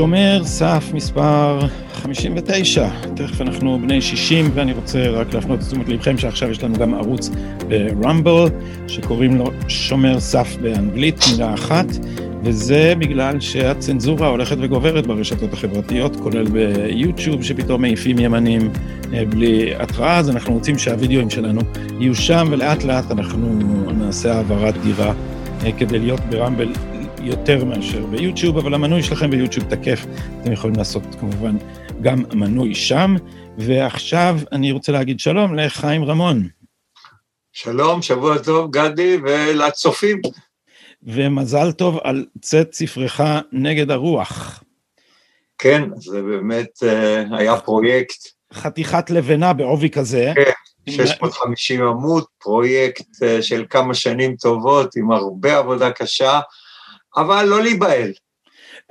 שומר סף מספר 59, תכף אנחנו בני 60 ואני רוצה רק להפנות את תשומת לבכם שעכשיו יש לנו גם ערוץ ברמבל שקוראים לו שומר סף באנגלית, מילה אחת, וזה בגלל שהצנזורה הולכת וגוברת ברשתות החברתיות, כולל ביוטיוב שפתאום מעיפים ימנים אה, בלי התראה, אז אנחנו רוצים שהווידאוים שלנו יהיו שם ולאט לאט אנחנו נעשה העברת דירה אה, כדי להיות ברמבל יותר מאשר ביוטיוב, אבל המנוי שלכם ביוטיוב תקף, אתם יכולים לעשות כמובן גם מנוי שם. ועכשיו אני רוצה להגיד שלום לחיים רמון. שלום, שבוע טוב, גדי, ולצופים. ומזל טוב על צאת ספרך נגד הרוח. כן, זה באמת uh, היה פרויקט. חתיכת לבנה בעובי כזה. כן, 650 עמוד, פרויקט uh, של כמה שנים טובות, עם הרבה עבודה קשה. אבל לא להיבהל.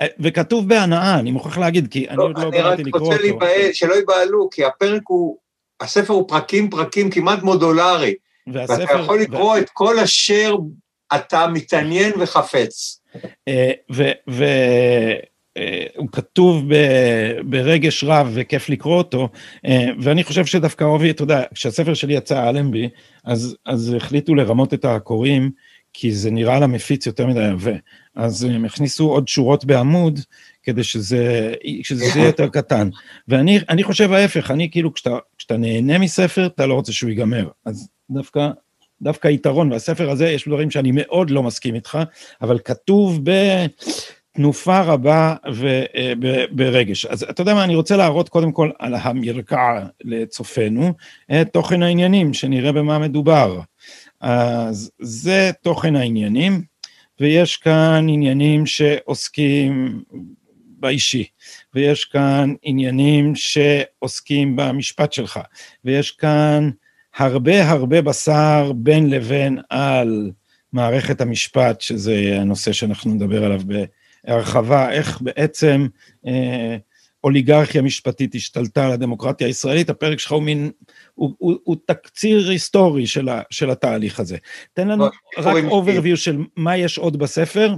אה, וכתוב בהנאה, אני מוכרח להגיד, כי לא, אני עוד לא באתי לקרוא אותו. אני רק רוצה להיבהל, שלא ייבהלו, כי הפרק הוא, הספר הוא פרקים פרקים כמעט מודולרי. והספר... ואתה יכול לקרוא. את כל אשר אתה מתעניין וחפץ. אה, אה, כתוב ברגש רב וכיף לקרוא אותו, ואני חושב שדווקא אובי, אתה יודע, כשהספר שלי יצא אלנבי, אז, אז החליטו לרמות את הקוראים, כי זה נראה למפיץ יותר מדי עבה. אז הם הכניסו עוד שורות בעמוד, כדי שזה, שזה יהיה יותר קטן. ואני חושב ההפך, אני כאילו, כשאתה, כשאתה נהנה מספר, אתה לא רוצה שהוא ייגמר. אז דווקא, דווקא יתרון, והספר הזה, יש דברים שאני מאוד לא מסכים איתך, אבל כתוב בתנופה רבה וברגש. אז אתה יודע מה, אני רוצה להראות קודם כל על המרקע לצופינו, את תוכן העניינים, שנראה במה מדובר. אז זה תוכן העניינים, ויש כאן עניינים שעוסקים באישי, ויש כאן עניינים שעוסקים במשפט שלך, ויש כאן הרבה הרבה בשר בין לבין על מערכת המשפט, שזה הנושא שאנחנו נדבר עליו בהרחבה, איך בעצם אה, אוליגרכיה משפטית השתלטה על הדמוקרטיה הישראלית, הפרק שלך הוא מין, הוא, הוא, הוא תקציר היסטורי של, ה, של התהליך הזה. תן לנו רק overview של מה יש עוד בספר.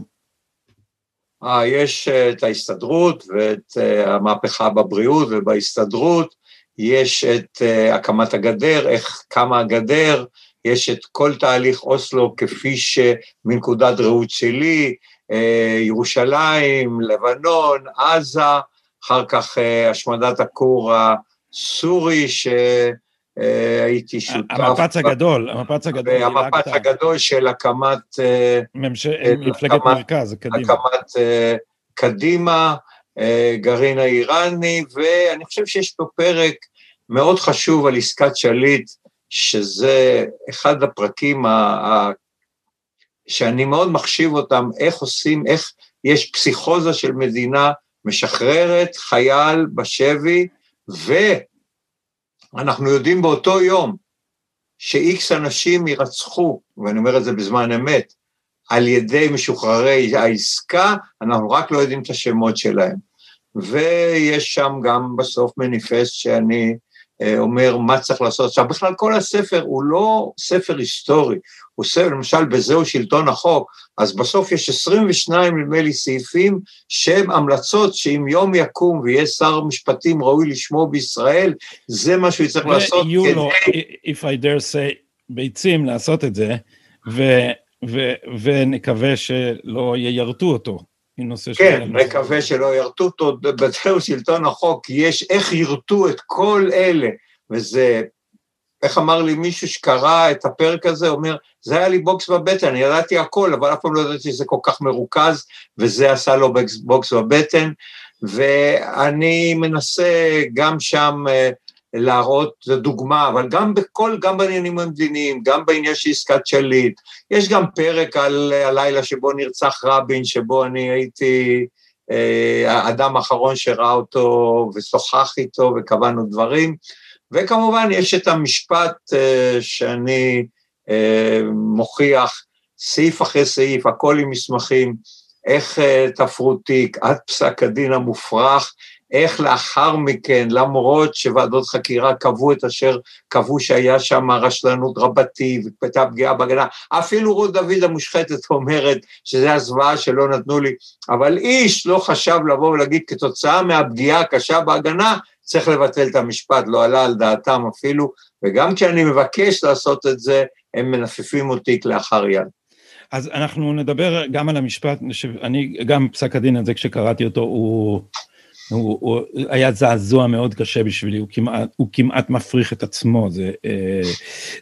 אה, יש אה, את ההסתדרות ואת אה, המהפכה בבריאות ובהסתדרות, יש את אה, הקמת הגדר, איך קמה הגדר, יש את כל תהליך אוסלו כפי שמנקודת ראות שלי, ירושלים, לבנון, עזה, אחר כך אה, השמדת הכור הסורי, שהייתי שותף. המפץ הגדול, המפץ הגדול. המפץ הגדול של הקמת... אה, מפלגת מרכז, קדימה. הקמת אה, קדימה, גרעין האיראני, ואני חושב שיש פה פרק מאוד חשוב על עסקת שליט, שזה אחד הפרקים ה... שאני מאוד מחשיב אותם, איך עושים, איך יש פסיכוזה של מדינה משחררת חייל בשבי, ואנחנו יודעים באותו יום שאיקס אנשים יירצחו, ואני אומר את זה בזמן אמת, על ידי משוחררי העסקה, אנחנו רק לא יודעים את השמות שלהם. ויש שם גם בסוף מניפסט שאני אומר מה צריך לעשות. עכשיו, בכלל כל הספר הוא לא ספר היסטורי, הוא ספר, למשל, בזהו שלטון החוק, אז בסוף יש 22, נדמה לי, סעיפים שהם המלצות שאם יום יקום ויהיה שר משפטים ראוי לשמו בישראל, זה מה שהוא יצטרך לעשות. ויהיו לו, if I dare say, ביצים לעשות את זה, ו, ו, ונקווה שלא יירטו אותו. כן, מקווה שלא ירטו אותו, בזהו שלטון החוק יש איך ירטו את כל אלה, וזה, איך אמר לי מישהו שקרא את הפרק הזה, אומר, זה היה לי בוקס בבטן, אני ידעתי הכל, אבל אף פעם לא ידעתי שזה כל כך מרוכז, וזה עשה לו בוקס בבטן, ואני מנסה גם שם אה, להראות, דוגמה, אבל גם בכל, גם בעניינים המדיניים, גם בעניין של עסקת שליט. יש גם פרק על הלילה שבו נרצח רבין, שבו אני הייתי אה, האדם האחרון שראה אותו ושוחח איתו וקבענו דברים. וכמובן יש את המשפט אה, שאני אה, מוכיח סעיף אחרי סעיף, הכל עם מסמכים, איך תפרו תיק, עד פסק הדין המופרך, איך לאחר מכן, למרות שוועדות חקירה קבעו את אשר קבעו שהיה שם רשלנות רבתי והייתה פגיעה בהגנה, אפילו רות דוד המושחתת אומרת שזה הזוועה שלא נתנו לי, אבל איש לא חשב לבוא ולהגיד כתוצאה מהפגיעה הקשה בהגנה, צריך לבטל את המשפט, לא עלה על דעתם אפילו, וגם כשאני מבקש לעשות את זה, הם מנפפים אותי כלאחר יד. אז אנחנו נדבר גם על המשפט, שאני, גם פסק הדין הזה כשקראתי אותו, הוא, הוא, הוא היה זעזוע מאוד קשה בשבילי, הוא כמעט, הוא כמעט מפריך את עצמו, זה, אה,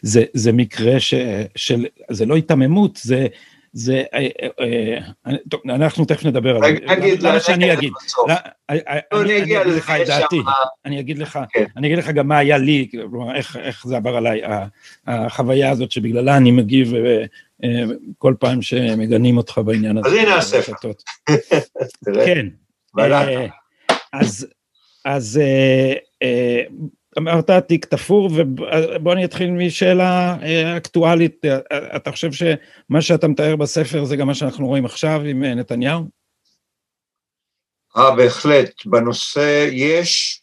זה, זה מקרה ש, של, זה לא היתממות, זה, זה, אה, אה, טוב, אנחנו תכף נדבר על זה, למה שאני אגיד, אני אגיד לך את דעתי, אני אגיד לך. אני אגיד לך גם מה היה לי, איך זה עבר עליי, החוויה הזאת שבגללה אני מגיב כל פעם שמגנים אותך בעניין הזה. אז הנה הספר. כן. אז, אז אה, אה, אמרת תיק תפור, ובוא אני אתחיל משאלה אה, אקטואלית. אתה חושב שמה שאתה מתאר בספר זה גם מה שאנחנו רואים עכשיו עם נתניהו? אה, בהחלט. בנושא יש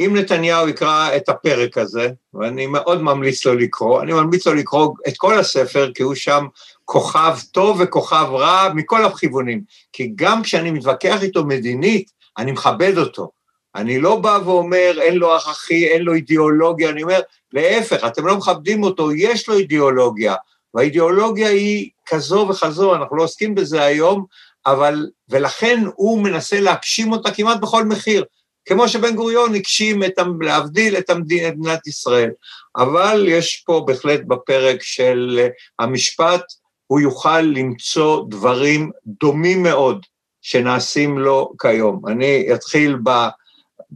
אם נתניהו יקרא את הפרק הזה, ואני מאוד ממליץ לו לקרוא, אני ממליץ לו לקרוא את כל הספר, כי הוא שם כוכב טוב וכוכב רע מכל הכיוונים. כי גם כשאני מתווכח איתו מדינית, אני מכבד אותו. אני לא בא ואומר, אין לו ערכי, אין לו אידיאולוגיה, אני אומר, להפך, אתם לא מכבדים אותו, יש לו אידיאולוגיה, והאידיאולוגיה היא כזו וכזו, אנחנו לא עוסקים בזה היום, אבל, ולכן הוא מנסה להגשים אותה כמעט בכל מחיר. כמו שבן גוריון הגשים את, להבדיל את מדינת ישראל. אבל יש פה בהחלט בפרק של המשפט, הוא יוכל למצוא דברים דומים מאוד שנעשים לו כיום. אני אתחיל ב,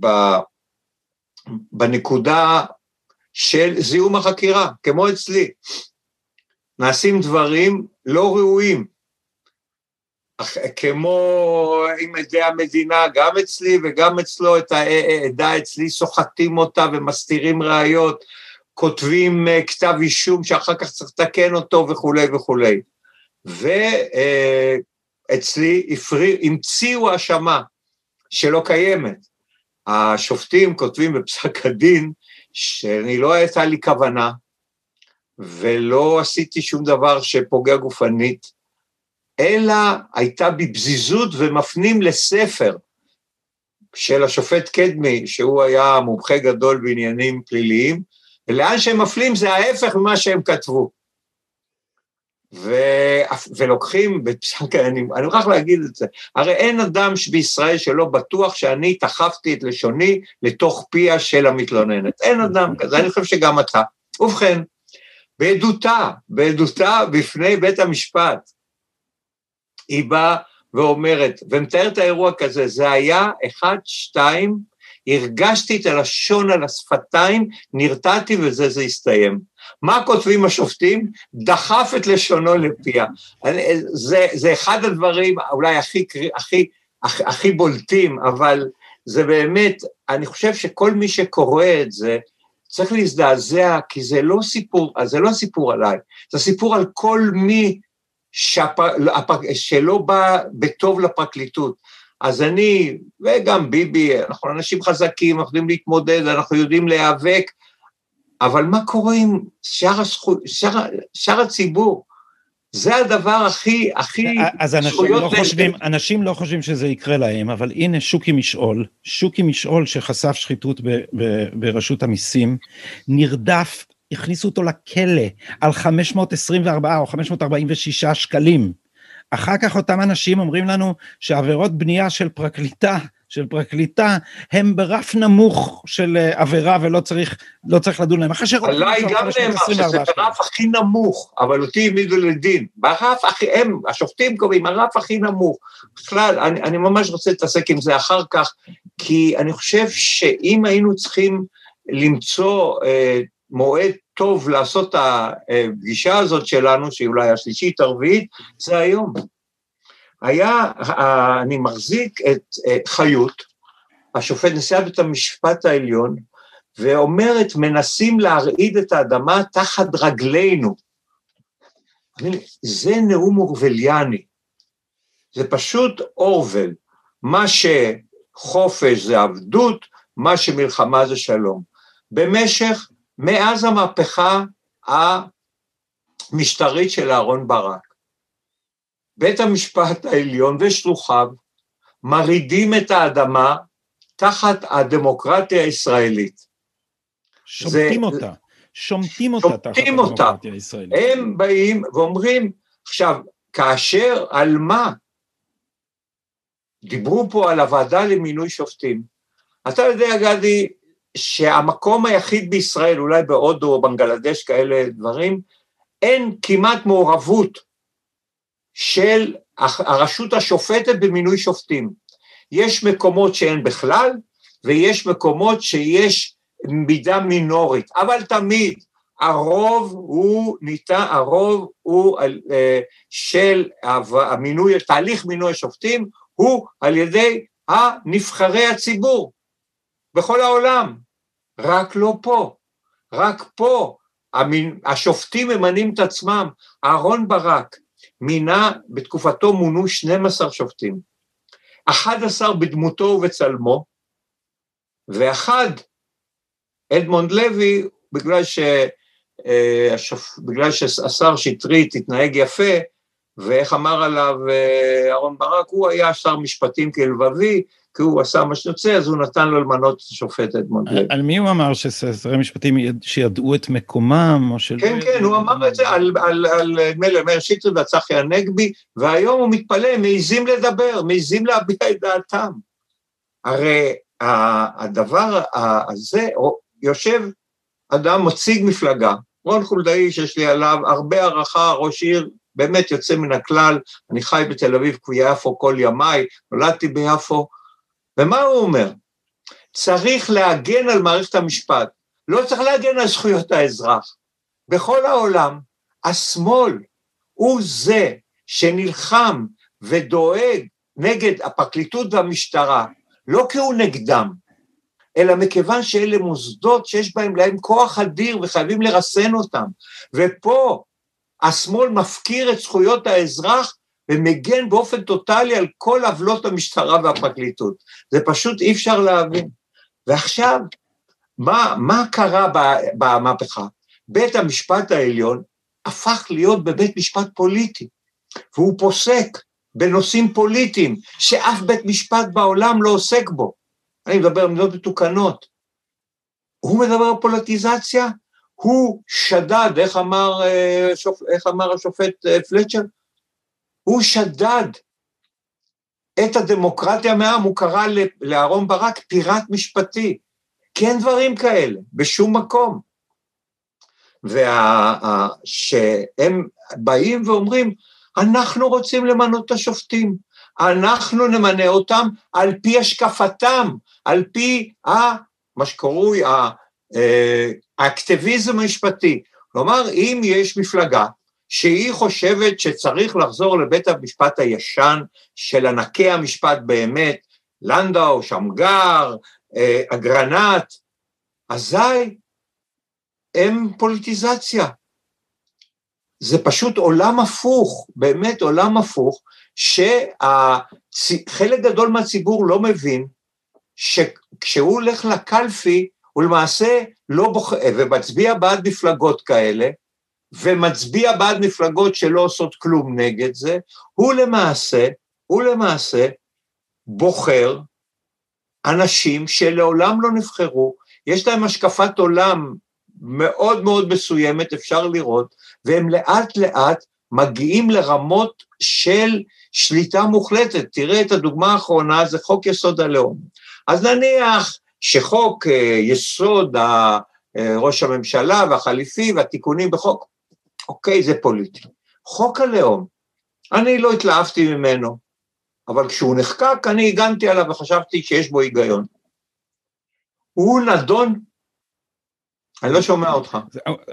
ב, בנקודה של זיהום החקירה, כמו אצלי. נעשים דברים לא ראויים, כמו עם עדי המדינה, גם אצלי וגם אצלו, את העדה אצלי, סוחטים אותה ומסתירים ראיות, כותבים אה, כתב אישום שאחר כך צריך לתקן אותו וכולי וכולי. ואצלי הפריע, המציאו האשמה שלא קיימת. השופטים כותבים בפסק הדין שאני לא הייתה לי כוונה ולא עשיתי שום דבר שפוגע גופנית, אלא הייתה בבזיזות ומפנים לספר של השופט קדמי, שהוא היה מומחה גדול בעניינים פליליים, ולאן שהם מפלים זה ההפך ממה שהם כתבו. ו... ולוקחים בפסק, אני, אני מוכרח להגיד את זה, הרי אין אדם בישראל שלא בטוח שאני תחפתי את לשוני לתוך פיה של המתלוננת, אין אדם כזה, אני חושב שגם אתה. ובכן, בעדותה, בעדותה בפני בית המשפט, היא באה ואומרת, ומתארת האירוע כזה, זה היה אחד, שתיים, הרגשתי את הלשון על השפתיים, נרתעתי וזה זה הסתיים. מה כותבים השופטים? דחף את לשונו לפיה. זה, זה אחד הדברים אולי הכי, הכי, הכי, הכי בולטים, אבל זה באמת, אני חושב שכל מי שקורא את זה, צריך להזדעזע, כי זה לא סיפור, זה לא סיפור עליי, זה סיפור על כל מי שהפ... שלא בא בטוב לפרקליטות. אז אני, וגם ביבי, אנחנו אנשים חזקים, אנחנו יודעים להתמודד, אנחנו יודעים להיאבק, אבל מה קורה עם שאר, הזכו... שאר... שאר הציבור? זה הדבר הכי, הכי... אז אנשים לא, חושבים, אנשים לא חושבים שזה יקרה להם, אבל הנה שוקי משעול, שוקי משעול שחשף שחיתות ב, ב, ברשות המיסים, נרדף הכניסו אותו לכלא על 524 או 546 שקלים. אחר כך אותם אנשים אומרים לנו שעבירות בנייה של פרקליטה, של פרקליטה, הם ברף נמוך של אה, עבירה ולא צריך, לא צריך לדון להם. אחרי שרוצים... עליי גם נאמר שזה ברף הכי נמוך, אבל אותי העמידו לדין. ברף הכי, הם, השופטים קובעים, הרף הכי נמוך. בכלל, אני, אני ממש רוצה להתעסק עם זה אחר כך, כי אני חושב שאם היינו צריכים למצוא אה, מועד טוב לעשות את הפגישה הזאת שלנו, שהיא אולי השלישית, הרביעית, זה היום. היה, אני מחזיק את חיות, השופט נשיאת בית המשפט העליון, ואומרת, מנסים להרעיד את האדמה תחת רגלינו. זה נאום אורווליאני, זה פשוט אורוול. מה חופש זה עבדות, מה שמלחמה זה שלום. במשך, מאז המהפכה המשטרית של אהרן ברק, בית המשפט העליון ושלוחיו מרעידים את האדמה תחת הדמוקרטיה הישראלית. שומטים זה, אותה, שומטים אותה תחת הדמוקרטיה הישראלית. הם באים ואומרים, עכשיו, כאשר, על מה? דיברו פה על הוועדה למינוי שופטים. אתה יודע, גדי, שהמקום היחיד בישראל, אולי בהודו או בנגלדש כאלה דברים, אין כמעט מעורבות של הרשות השופטת במינוי שופטים. יש מקומות שאין בכלל, ויש מקומות שיש מידה מינורית, אבל תמיד הרוב הוא ניתן, הרוב הוא אה, של המינוי, תהליך מינוי השופטים הוא על ידי הנבחרי הציבור בכל העולם, רק לא פה, רק פה השופטים ממנים את עצמם, אהרון ברק מינה, בתקופתו מונו 12 שופטים, 11 בדמותו ובצלמו, ואחד, אדמונד לוי, בגלל, ש, אה, בגלל שהשר שטרית התנהג יפה, ואיך אמר עליו אה, אהרן ברק, הוא היה שר משפטים כלבבי, כי הוא עשה מה שיוצא, אז הוא נתן לו למנות את השופט אדמונד לוי. על מי הוא אמר ששרי משפטים שידעו את מקומם, או של... כן, כן, הוא אמר את זה על, מאיר שטרית והצחי הנגבי, והיום הוא מתפלא, הם מעיזים לדבר, מעיזים להביע את דעתם. הרי הדבר הזה, יושב אדם, מציג מפלגה, רון חולדאי, שיש לי עליו הרבה הערכה, ראש עיר באמת יוצא מן הכלל, אני חי בתל אביב כביפו כל ימיי, נולדתי ביפו, ומה הוא אומר? צריך להגן על מערכת המשפט, לא צריך להגן על זכויות האזרח. בכל העולם, השמאל הוא זה שנלחם ודואג נגד הפרקליטות והמשטרה, לא כי הוא נגדם, אלא מכיוון שאלה מוסדות שיש בהם להם כוח אדיר וחייבים לרסן אותם. ופה השמאל מפקיר את זכויות האזרח ומגן באופן טוטאלי על כל עוולות המשטרה והפרקליטות. זה פשוט אי אפשר להבין. ועכשיו, מה, מה קרה במהפכה? בית המשפט העליון הפך להיות בבית משפט פוליטי, והוא פוסק בנושאים פוליטיים שאף בית משפט בעולם לא עוסק בו. אני מדבר על מדינות מתוקנות. הוא מדבר על פוליטיזציה, הוא שדד, איך אמר, אה, איך אמר השופט אה, פלצ'ר? הוא שדד את הדמוקרטיה מהעם, הוא קרא לאהרון ברק פיראט משפטי. כי אין דברים כאלה, בשום מקום. ושהם באים ואומרים, אנחנו רוצים למנות את השופטים, אנחנו נמנה אותם על פי השקפתם, על פי ה, מה שקרוי אה, האקטיביזם המשפטי. כלומר, אם יש מפלגה שהיא חושבת שצריך לחזור לבית המשפט הישן של ענקי המשפט באמת, לנדאו, שמגר, אה, אגרנט, אזי הם פוליטיזציה. זה פשוט עולם הפוך, באמת עולם הפוך, שחלק גדול מהציבור לא מבין שכשהוא הולך לקלפי, הוא למעשה לא בוחר, ומצביע בעד מפלגות כאלה, ומצביע בעד מפלגות שלא עושות כלום נגד זה, הוא למעשה, הוא למעשה בוחר אנשים שלעולם לא נבחרו, יש להם השקפת עולם מאוד מאוד מסוימת, אפשר לראות, והם לאט לאט מגיעים לרמות של שליטה מוחלטת. תראה את הדוגמה האחרונה, זה חוק יסוד הלאום. אז נניח שחוק אה, יסוד אה, ראש הממשלה והחליפי והתיקונים בחוק, אוקיי, זה פוליטי. חוק הלאום, אני לא התלהבתי ממנו, אבל כשהוא נחקק אני הגנתי עליו וחשבתי שיש בו היגיון. הוא נדון אני לא שומע אותך.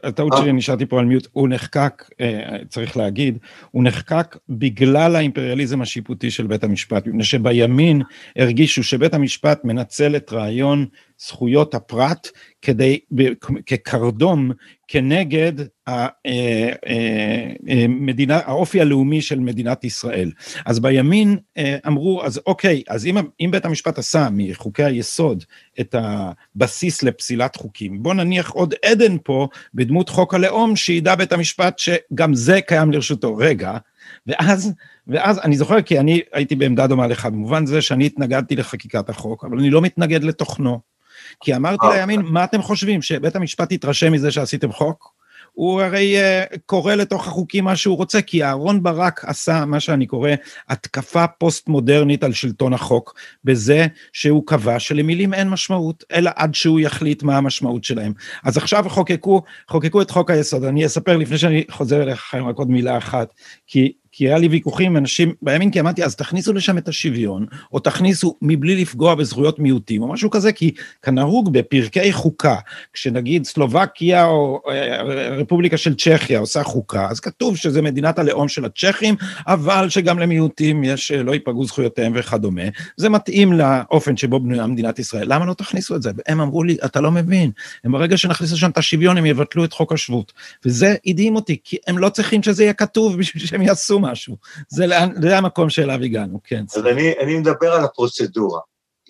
הטעות שלי, נשארתי פה על מיוט, הוא נחקק, אה, צריך להגיד, הוא נחקק בגלל האימפריאליזם השיפוטי של בית המשפט, מפני שבימין הרגישו שבית המשפט מנצל את רעיון זכויות הפרט כדי, כקרדום כנגד המדינה, אה, האופי הלאומי של מדינת ישראל. אז בימין אמרו, אז אוקיי, אז אם, אם בית המשפט עשה מחוקי היסוד את הבסיס לפסילת חוקים, בוא נניח עוד עדן פה בדמות חוק הלאום, שידע בית המשפט שגם זה קיים לרשותו. רגע, ואז, ואז אני זוכר כי אני הייתי בעמדה דומה לך, במובן זה שאני התנגדתי לחקיקת החוק, אבל אני לא מתנגד לתוכנו. כי אמרתי אה. לימין, מה אתם חושבים, שבית המשפט יתרשם מזה שעשיתם חוק? הוא הרי uh, קורא לתוך החוקים מה שהוא רוצה, כי אהרון ברק עשה מה שאני קורא התקפה פוסט-מודרנית על שלטון החוק, בזה שהוא קבע שלמילים אין משמעות, אלא עד שהוא יחליט מה המשמעות שלהם. אז עכשיו חוקקו, חוקקו את חוק היסוד, אני אספר לפני שאני חוזר אליך רק עוד מילה אחת, כי כי היה לי ויכוחים עם אנשים בימין, כי אמרתי, אז תכניסו לשם את השוויון, או תכניסו מבלי לפגוע בזכויות מיעוטים, או משהו כזה, כי כנהוג בפרקי חוקה, כשנגיד סלובקיה או אה, רפובליקה של צ'כיה עושה חוקה, אז כתוב שזה מדינת הלאום של הצ'כים, אבל שגם למיעוטים יש, אה, לא ייפגעו זכויותיהם וכדומה. זה מתאים לאופן שבו בנויה מדינת ישראל. למה לא תכניסו את זה? והם אמרו לי, אתה לא מבין, הם ברגע שנכניס לשם את השוויון, הם יבטלו את חוק השבות. וזה הדהים אותי, כי הם לא צריכים שזה יהיה כתוב בשביל שהם יעשו משהו. זה, זה המקום שאליו הגענו, כן. אז אני, אני מדבר על הפרוצדורה.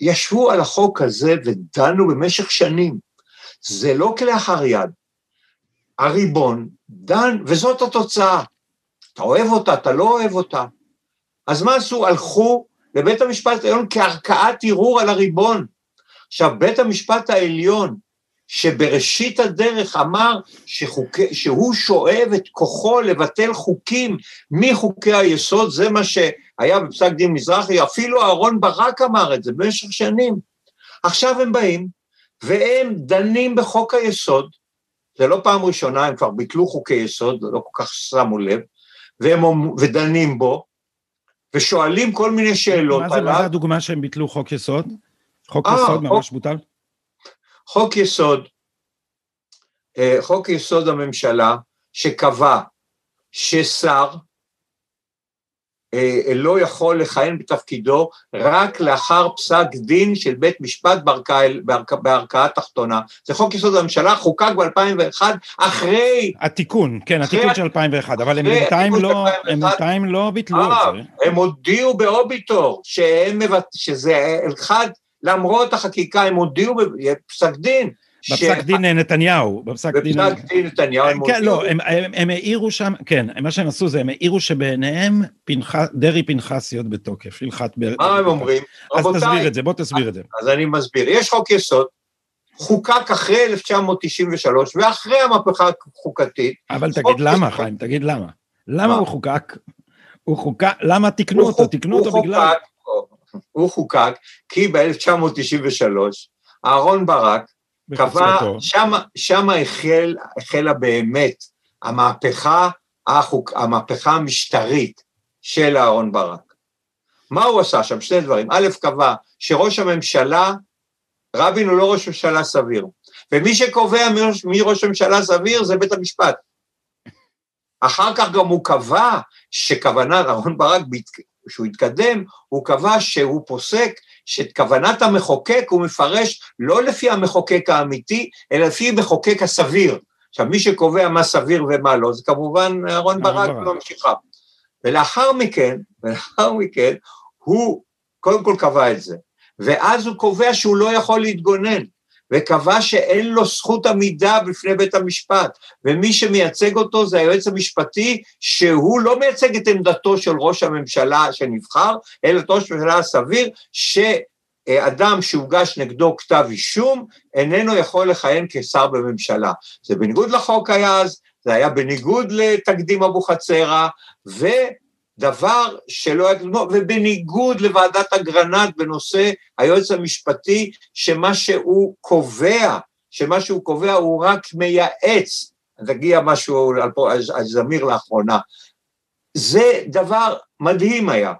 ישבו על החוק הזה ודנו במשך שנים. זה לא כלאחר יד. הריבון דן, וזאת התוצאה. אתה אוהב אותה, אתה לא אוהב אותה. אז מה עשו? הלכו לבית המשפט העליון כערכאת ערעור על הריבון. עכשיו, בית המשפט העליון שבראשית הדרך אמר שחוק... שהוא שואב את כוחו לבטל חוקים מחוקי היסוד, זה מה שהיה בפסק דין מזרחי, אפילו אהרון ברק אמר את זה במשך שנים. עכשיו הם באים והם דנים בחוק היסוד, זה לא פעם ראשונה, הם כבר ביטלו חוקי יסוד, לא כל כך שמו לב, והם ודנים בו, ושואלים כל מיני שאלות מה זה, מה זה הדוגמה שהם ביטלו חוק יסוד? חוק 아, אה, יסוד ממש חוק, בוטל? חוק יסוד, אה, חוק יסוד הממשלה, שקבע ששר אה, לא יכול לכהן בתפקידו רק לאחר פסק דין של בית משפט בערכאה תחתונה. זה חוק יסוד הממשלה, חוקק ב-2001, אחרי... התיקון, כן, אחרי, התיקון של 2001, אבל הם בינתיים לא, לא ביטלו את זה. הם הודיעו באוביטור שזה אחד למרות החקיקה, הם הודיעו בפסק דין. בפסק ש... דין נתניהו, בפסק דין... בפסק דין נתניהו הם כן, הודיעו. לא, הם, הם, הם העירו שם, כן, מה שהם עשו זה, הם העירו שבעיניהם פנח, דרעי פנחסיות בתוקף, הלכת... מה הם אומרים? אז רבותיי, תסביר את זה, בוא תסביר את זה. אז אני מסביר. יש חוק יסוד, חוקק אחרי 1993 ואחרי המהפכה החוקתית. אבל תגיד למה, חיים, תגיד למה. למה הוא חוקק? הוא חוקק, למה תיקנו אותו? תיקנו אותו בגלל... הוא חוקק כי ב-1993 אהרון ברק קבע, שמה, שמה החל, החלה באמת המהפכה, החוק, המהפכה המשטרית של אהרון ברק. מה הוא עשה שם? שני דברים. א', קבע שראש הממשלה, רבין הוא לא ראש ממשלה סביר, ומי שקובע מי ראש ממשלה סביר זה בית המשפט. אחר כך גם הוא קבע שכוונת אהרן ברק כשהוא התקדם, הוא קבע שהוא פוסק שאת כוונת המחוקק הוא מפרש לא לפי המחוקק האמיתי, אלא לפי המחוקק הסביר. עכשיו, מי שקובע מה סביר ומה לא, זה כמובן אהרן ברק וממשיכה. ולאחר מכן, ולאחר מכן, הוא קודם כל קבע את זה, ואז הוא קובע שהוא לא יכול להתגונן. וקבע שאין לו זכות עמידה בפני בית המשפט, ומי שמייצג אותו זה היועץ המשפטי, שהוא לא מייצג את עמדתו של ראש הממשלה שנבחר, אלא את ראש הממשלה הסביר, שאדם שהוגש נגדו כתב אישום, איננו יכול לכהן כשר בממשלה. זה בניגוד לחוק היה אז, זה היה בניגוד לתקדים אבוחצירא. דבר שלא היה כלומר, ובניגוד לוועדת אגרנט בנושא היועץ המשפטי, שמה שהוא קובע, שמה שהוא קובע הוא רק מייעץ, תגיע משהו על זמיר לאחרונה. זה דבר מדהים היה.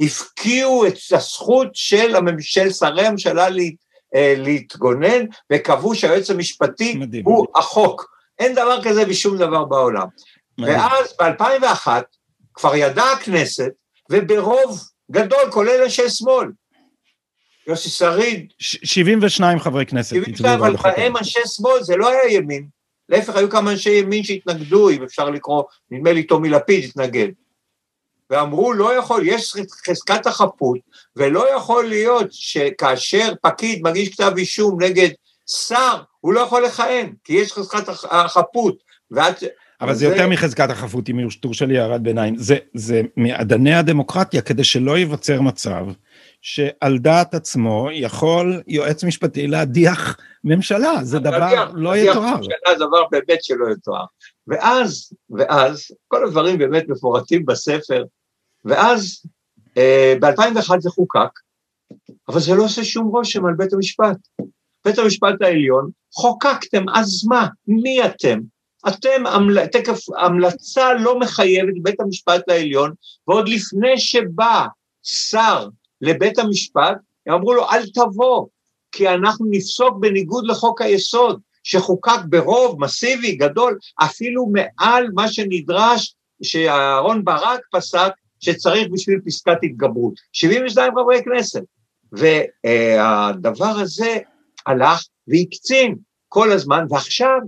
הפקיעו את הזכות של, של שרי הממשלה להת, אה, להתגונן, וקבעו שהיועץ המשפטי מדהים. הוא החוק. אין דבר כזה בשום דבר בעולם. מדהים. ואז ב-2001, כבר ידעה הכנסת, וברוב גדול, כולל אנשי שמאל, יוסי שריד. 72 חברי כנסת. 72, אבל בהם אנשי שמאל, זה לא היה ימין. להפך, היו כמה אנשי ימין שהתנגדו, אם אפשר לקרוא, נדמה לי טומי לפיד התנגד. ואמרו, לא יכול, יש חזקת החפות, ולא יכול להיות שכאשר פקיד מגיש כתב אישום נגד שר, הוא לא יכול לכהן, כי יש חזקת החפות. ואת, אבל זה יותר מחזקת החפות, אם תורשה לי הערת ביניים. זה, זה מאדני הדמוקרטיה, כדי שלא ייווצר מצב שעל דעת עצמו יכול יועץ משפטי להדיח ממשלה, זה דבר לא יתואר. ממשלה זה דבר באמת שלא יתואר. ואז, ואז, כל הדברים באמת מפורטים בספר, ואז אה, ב-2001 זה חוקק, אבל זה לא עושה שום רושם על בית המשפט. בית המשפט העליון, חוקקתם, אז מה? מי אתם? אתם, המל... תקף, המלצה לא מחייבת בית המשפט העליון, ועוד לפני שבא שר לבית המשפט, הם אמרו לו, אל תבוא, כי אנחנו נפסוק בניגוד לחוק היסוד, שחוקק ברוב מסיבי, גדול, אפילו מעל מה שנדרש, שאהרון ברק פסק, שצריך בשביל פסקת התגברות. 72 חברי כנסת. והדבר הזה הלך והקצין כל הזמן, ועכשיו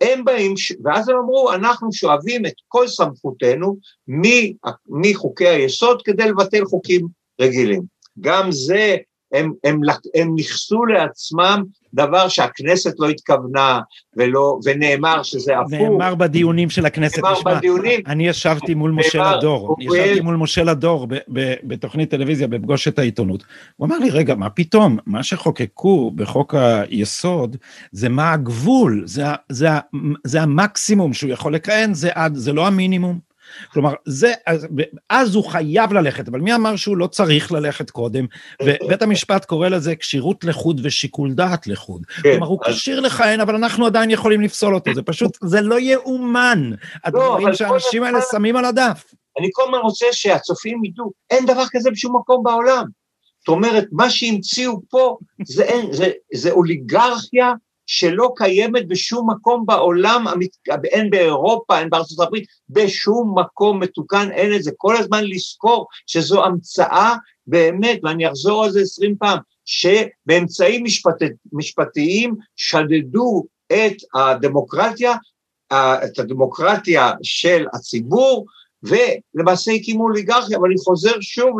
הם באים, ואז הם אמרו, אנחנו שואבים את כל סמכותנו מחוקי היסוד כדי לבטל חוקים רגילים. גם זה, הם, הם, הם נכסו לעצמם דבר שהכנסת לא התכוונה, ולא, ונאמר שזה הפוך. נאמר בדיונים של הכנסת. נאמר נשמע, בדיונים. אני ישבתי מול משה לדור, ישבתי מול משה לדור בתוכנית טלוויזיה בפגוש את העיתונות. הוא אמר לי, רגע, מה פתאום? מה שחוקקו בחוק היסוד, זה מה הגבול, זה, זה, זה המקסימום שהוא יכול לכהן, זה, זה לא המינימום. כלומר, זה, אז, אז הוא חייב ללכת, אבל מי אמר שהוא לא צריך ללכת קודם? ובית המשפט קורא לזה כשירות לחוד ושיקול דעת לחוד. כן, כלומר, הוא כשיר לכהן, אבל אנחנו עדיין יכולים לפסול אותו, זה פשוט, זה לא יאומן, הדברים לא, שהאנשים האלה שמים על הדף. אני כל הזמן רוצה שהצופים ידעו, אין דבר כזה בשום מקום בעולם. זאת אומרת, מה שהמציאו פה זה, אין, זה, זה אוליגרכיה שלא קיימת בשום מקום בעולם, אין באירופה, אין בארצות הברית, בשום מקום מתוקן אין את זה. כל הזמן לזכור שזו המצאה באמת, ואני אחזור על זה עשרים פעם, שבאמצעים משפט, משפטיים שדדו את הדמוקרטיה, את הדמוקרטיה של הציבור, ולמעשה הקימו אוליגרכיה, אבל אני חוזר שוב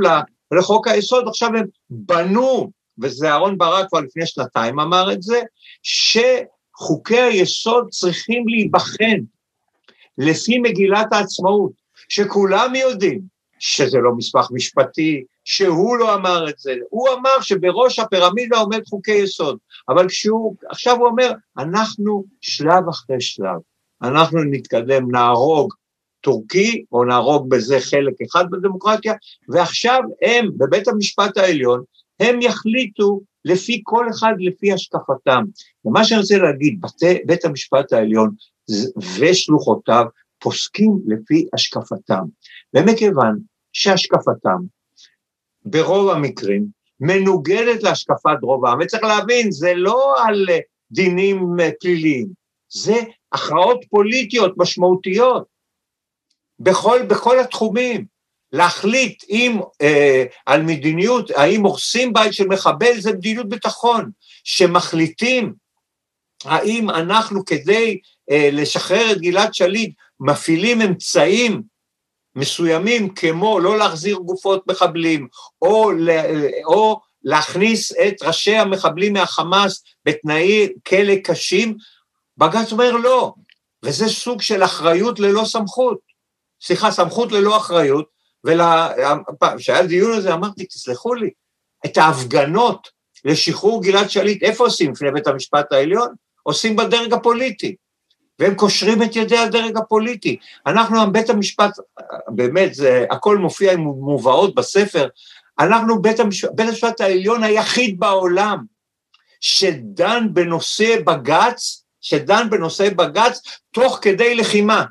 לחוק היסוד, עכשיו הם בנו וזה אהרן ברק כבר לפני שנתיים אמר את זה, שחוקי היסוד צריכים להיבחן לפי מגילת העצמאות, שכולם יודעים שזה לא מסמך משפטי, שהוא לא אמר את זה, הוא אמר שבראש הפירמידה עומד חוקי יסוד, אבל כשהוא, עכשיו הוא אומר, אנחנו שלב אחרי שלב, אנחנו נתקדם, נהרוג טורקי, או נהרוג בזה חלק אחד בדמוקרטיה, ועכשיו הם, בבית המשפט העליון, הם יחליטו לפי כל אחד לפי השקפתם. ומה שאני רוצה להגיד, בתי, בית המשפט העליון ושלוחותיו פוסקים לפי השקפתם. ומכיוון שהשקפתם ברוב המקרים מנוגדת להשקפת רוב העם, וצריך להבין, זה לא על דינים פליליים, זה הכרעות פוליטיות משמעותיות בכל, בכל התחומים. להחליט אם, אה, על מדיניות, האם הורסים בית של מחבל, זה מדיניות ביטחון, שמחליטים האם אנחנו כדי אה, לשחרר את גלעד שליט מפעילים אמצעים מסוימים כמו לא להחזיר גופות מחבלים, או, או להכניס את ראשי המחבלים מהחמאס בתנאי כלא קשים, בג"ץ אומר לא, וזה סוג של אחריות ללא סמכות. סליחה, סמכות ללא אחריות, וכשהיה דיון הזה אמרתי, תסלחו לי, את ההפגנות לשחרור גלעד שליט, איפה עושים? לפני בית המשפט העליון? עושים בדרג הפוליטי. והם קושרים את ידי הדרג הפוליטי. אנחנו, בית המשפט, באמת, זה, הכל מופיע עם מובאות בספר, אנחנו בית המשפט, בית המשפט העליון היחיד בעולם שדן בנושא בג"ץ, שדן בנושא בג"ץ תוך כדי לחימה.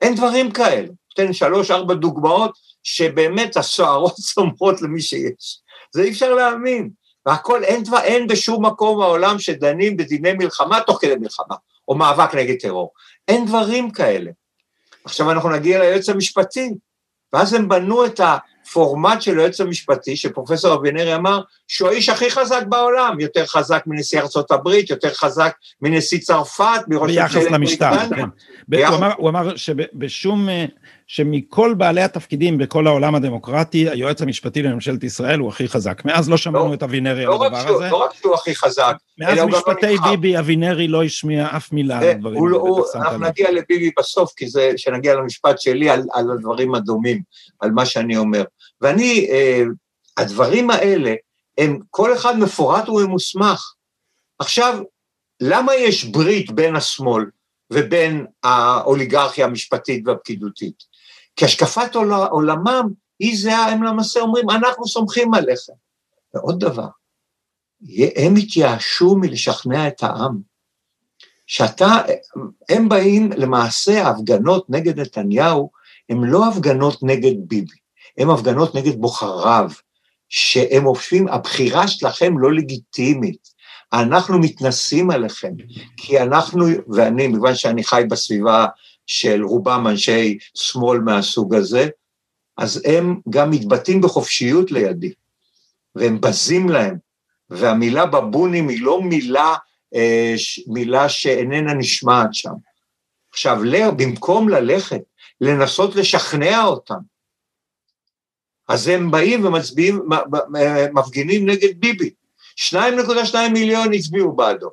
אין דברים כאלה. אתן שלוש-ארבע דוגמאות שבאמת הסוהרות צומחות למי שיש. זה אי אפשר להאמין. והכל, אין, דבר, אין בשום מקום בעולם שדנים בדיני מלחמה תוך כדי מלחמה, או מאבק נגד טרור. אין דברים כאלה. עכשיו אנחנו נגיע ליועץ המשפטי, ואז הם בנו את פורמט של היועץ המשפטי, שפרופסור אבינרי אמר, שהוא האיש הכי חזק בעולם, יותר חזק מנשיא ארצות הברית, יותר חזק מנשיא צרפת, מראש ביחס למשטר, כן. ביחס... הוא אמר, הוא אמר שבשום, שמכל בעלי התפקידים בכל העולם הדמוקרטי, היועץ המשפטי לממשלת ישראל הוא הכי חזק. מאז לא שמענו לא, את אבינרי לא על הדבר שהוא, הזה. לא רק שהוא הכי חזק, מאז משפטי לא ביבי, אבינרי לא השמיע אף מילה על הדברים האלה. לא- אנחנו נגיע לביבי בסוף, כי זה, שנגיע למשפט שלי על, על הדברים הדומים, על מה שאני אומר. ואני, אה, הדברים האלה, הם כל אחד מפורט וממוסמך. עכשיו, למה יש ברית בין השמאל ובין האוליגרכיה המשפטית והפקידותית? כי השקפת עולמם היא זהה, הם למעשה אומרים, אנחנו סומכים עליכם. ועוד דבר, הם התייאשו מלשכנע את העם. שאתה, הם באים, למעשה ההפגנות נגד נתניהו, הן לא הפגנות נגד ביבי. הן הפגנות נגד בוחריו, שהם חושבים, הבחירה שלכם לא לגיטימית, אנחנו מתנסים עליכם, כי אנחנו, ואני, מכיוון שאני חי בסביבה של רובם אנשי שמאל מהסוג הזה, אז הם גם מתבטאים בחופשיות לידי, והם בזים להם, והמילה בבונים היא לא מילה, אה, מילה שאיננה נשמעת שם. עכשיו, במקום ללכת, לנסות לשכנע אותם, אז הם באים ומצביעים, מפגינים נגד ביבי. 2.2 מיליון הצביעו בעדו.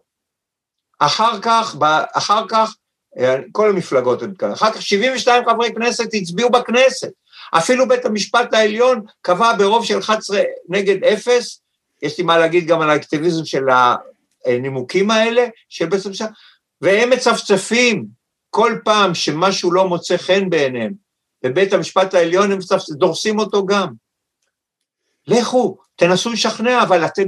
אחר כך, אחר כך, אה, כל המפלגות הן כאלה, אחר כך 72 חברי כנסת הצביעו בכנסת. אפילו בית המשפט העליון קבע ברוב של 11 נגד 0, יש לי מה להגיד גם על האקטיביזם של הנימוקים האלה, של בית המשפט, והם מצפצפים כל פעם שמשהו לא מוצא חן בעיניהם, בבית המשפט העליון הם דורסים אותו גם. לכו, תנסו לשכנע, אבל אתם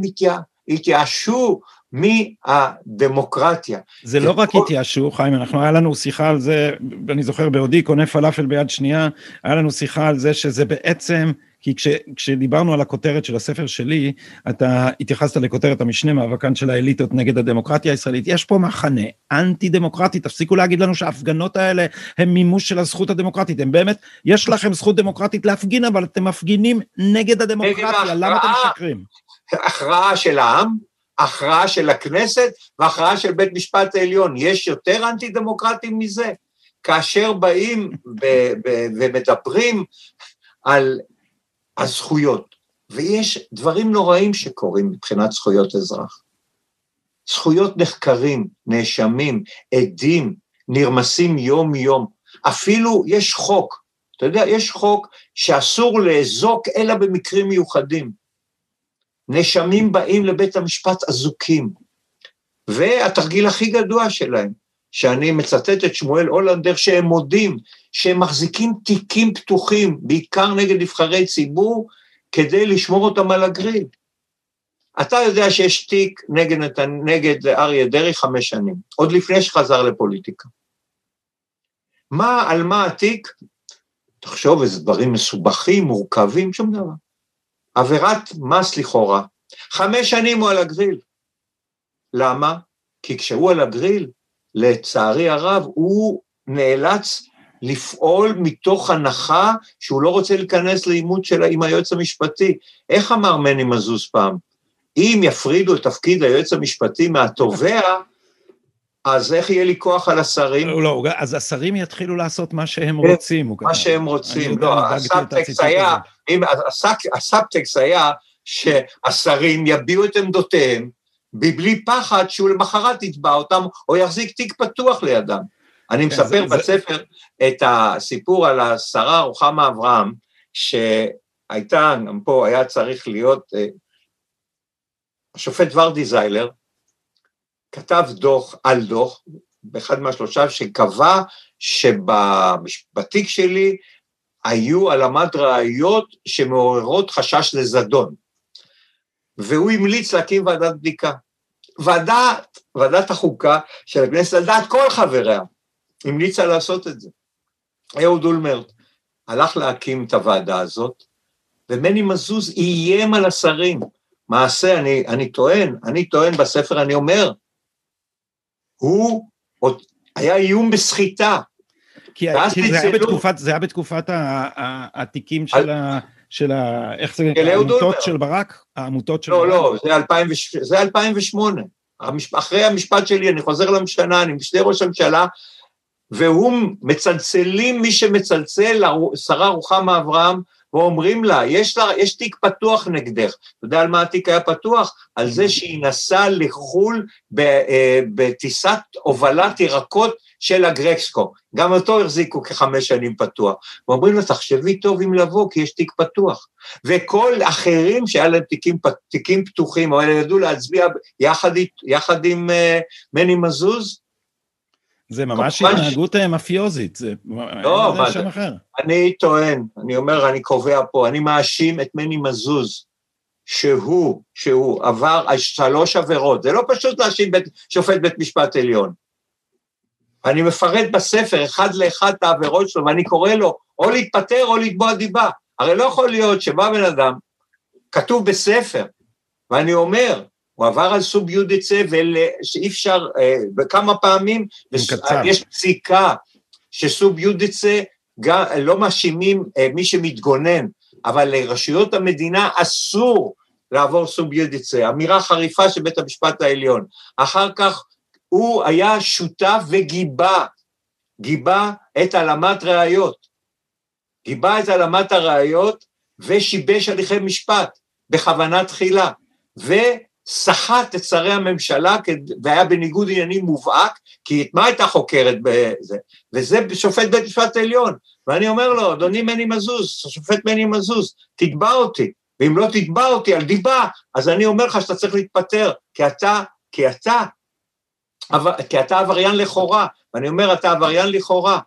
התייאשו מהדמוקרטיה. זה לא רק התייאשו, חיים, אנחנו, היה לנו שיחה על זה, אני זוכר בעודי קונה פלאפל ביד שנייה, היה לנו שיחה על זה שזה בעצם כי כש, כשדיברנו על הכותרת של הספר שלי, אתה התייחסת לכותרת המשנה, מאבקן של האליטות נגד הדמוקרטיה הישראלית. יש פה מחנה אנטי דמוקרטי, תפסיקו להגיד לנו שההפגנות האלה הן מימוש של הזכות הדמוקרטית. הם באמת, יש לכם זכות דמוקרטית להפגין, אבל אתם מפגינים נגד הדמוקרטיה, למה אתם משקרים? הכרעה של העם, הכרעה של הכנסת והכרעה של בית משפט העליון. יש יותר אנטי דמוקרטים מזה? כאשר באים ומדברים על הזכויות, ויש דברים נוראים שקורים מבחינת זכויות אזרח. זכויות נחקרים, נאשמים, עדים, נרמסים יום-יום. אפילו יש חוק, אתה יודע, יש חוק שאסור לאזוק אלא במקרים מיוחדים. נאשמים באים לבית המשפט אזוקים, והתרגיל הכי גדוע שלהם, שאני מצטט את שמואל הולנדר, שהם מודים שהם מחזיקים תיקים פתוחים, בעיקר נגד נבחרי ציבור, כדי לשמור אותם על הגריל. אתה יודע שיש תיק נגד, נגד אריה דרעי חמש שנים, עוד לפני שחזר לפוליטיקה. מה, על מה התיק? תחשוב, איזה דברים מסובכים, מורכבים, שום דבר. עבירת מס לכאורה. חמש שנים הוא על הגריל. למה? כי כשהוא על הגריל, לצערי הרב, הוא נאלץ לפעול מתוך הנחה שהוא לא רוצה להיכנס לעימות שלה עם היועץ המשפטי. איך אמר מני מזוז פעם? אם יפרידו את תפקיד היועץ המשפטי מהתובע, אז איך יהיה לי כוח על השרים? לא, לא, אז השרים יתחילו לעשות מה שהם כן, רוצים. מה שהם רוצים, לא, הסאבטקסט היה, הסאבטקסט היה שהשרים יביעו את עמדותיהם, בלי פחד שהוא למחרת יתבע אותם, או יחזיק תיק פתוח לידם. אני כן, מספר בספר את הסיפור על השרה רוחמה אברהם, שהייתה, גם פה היה צריך להיות, אה, השופט ורדי זיילר כתב דוח על דוח, באחד מהשלושה, שקבע שבתיק שלי היו העלמת ראיות שמעוררות חשש לזדון. והוא המליץ להקים ועדת בדיקה. ועדת, ועדת החוקה של הכנסת, על דעת כל חבריה, המליצה לעשות את זה. אהוד אולמרט הלך להקים את הוועדה הזאת, ומני מזוז איים על השרים. מעשה, אני, אני טוען, אני טוען בספר, אני אומר, הוא היה איום בסחיטה. כי, זה, היה בתקופת, זה היה בתקופת התיקים של, ה, של ה... איך זה? העמותות של ברק? העמותות של לא, ברק? לא, לא, זה 2008. אחרי המשפט שלי, אני חוזר למשנה, אני משנה ראש הממשלה, והוא מצלצלים, מי שמצלצל, שרה רוחמה אברהם, ואומרים לה, יש, לה, יש תיק פתוח נגדך. אתה יודע על מה התיק היה פתוח? על זה שהיא נסעה לחו"ל אה, בטיסת הובלת ירקות של הגרקסקו. גם אותו החזיקו כחמש שנים פתוח. ואומרים לה, תחשבי טוב אם לבוא, כי יש תיק פתוח. וכל אחרים שהיה להם תיקים, תיקים פתוחים, אלה ידעו להצביע יחד, יחד עם uh, מני מזוז, זה ממש התנהגות אה, מאפיוזית, זה לא, זה שם אחר. אני טוען, אני אומר, אני קובע פה, אני מאשים את מני מזוז, שהוא, שהוא עבר שלוש עבירות, זה לא פשוט להאשים שופט בית משפט עליון. אני מפרט בספר אחד לאחד את העבירות שלו, ואני קורא לו או להתפטר או לתבוע דיבה. הרי לא יכול להיות שבא בן אדם, כתוב בספר, ואני אומר, הוא עבר על סוב יודיצה ושאי אפשר, אה, וכמה פעמים, יש פסיקה שסוב יודיצה, לא מאשימים אה, מי שמתגונן, אבל לרשויות המדינה אסור לעבור סוב יודיצה, אמירה חריפה של בית המשפט העליון. אחר כך הוא היה שותף וגיבה, גיבה את העלמת ראיות, גיבה את העלמת הראיות ושיבש הליכי משפט בכוונה תחילה, וסחט את שרי הממשלה והיה בניגוד עניינים מובהק, כי את מה הייתה חוקרת בזה? וזה שופט בית משפט העליון. ואני אומר לו, אדוני מני מזוז, שופט מני מזוז, תתבע אותי, ואם לא תתבע אותי על דיבה, אז אני אומר לך שאתה צריך להתפטר, כי אתה, כי אתה כי אתה עבריין לכאורה, ואני אומר, אתה עבריין לכאורה,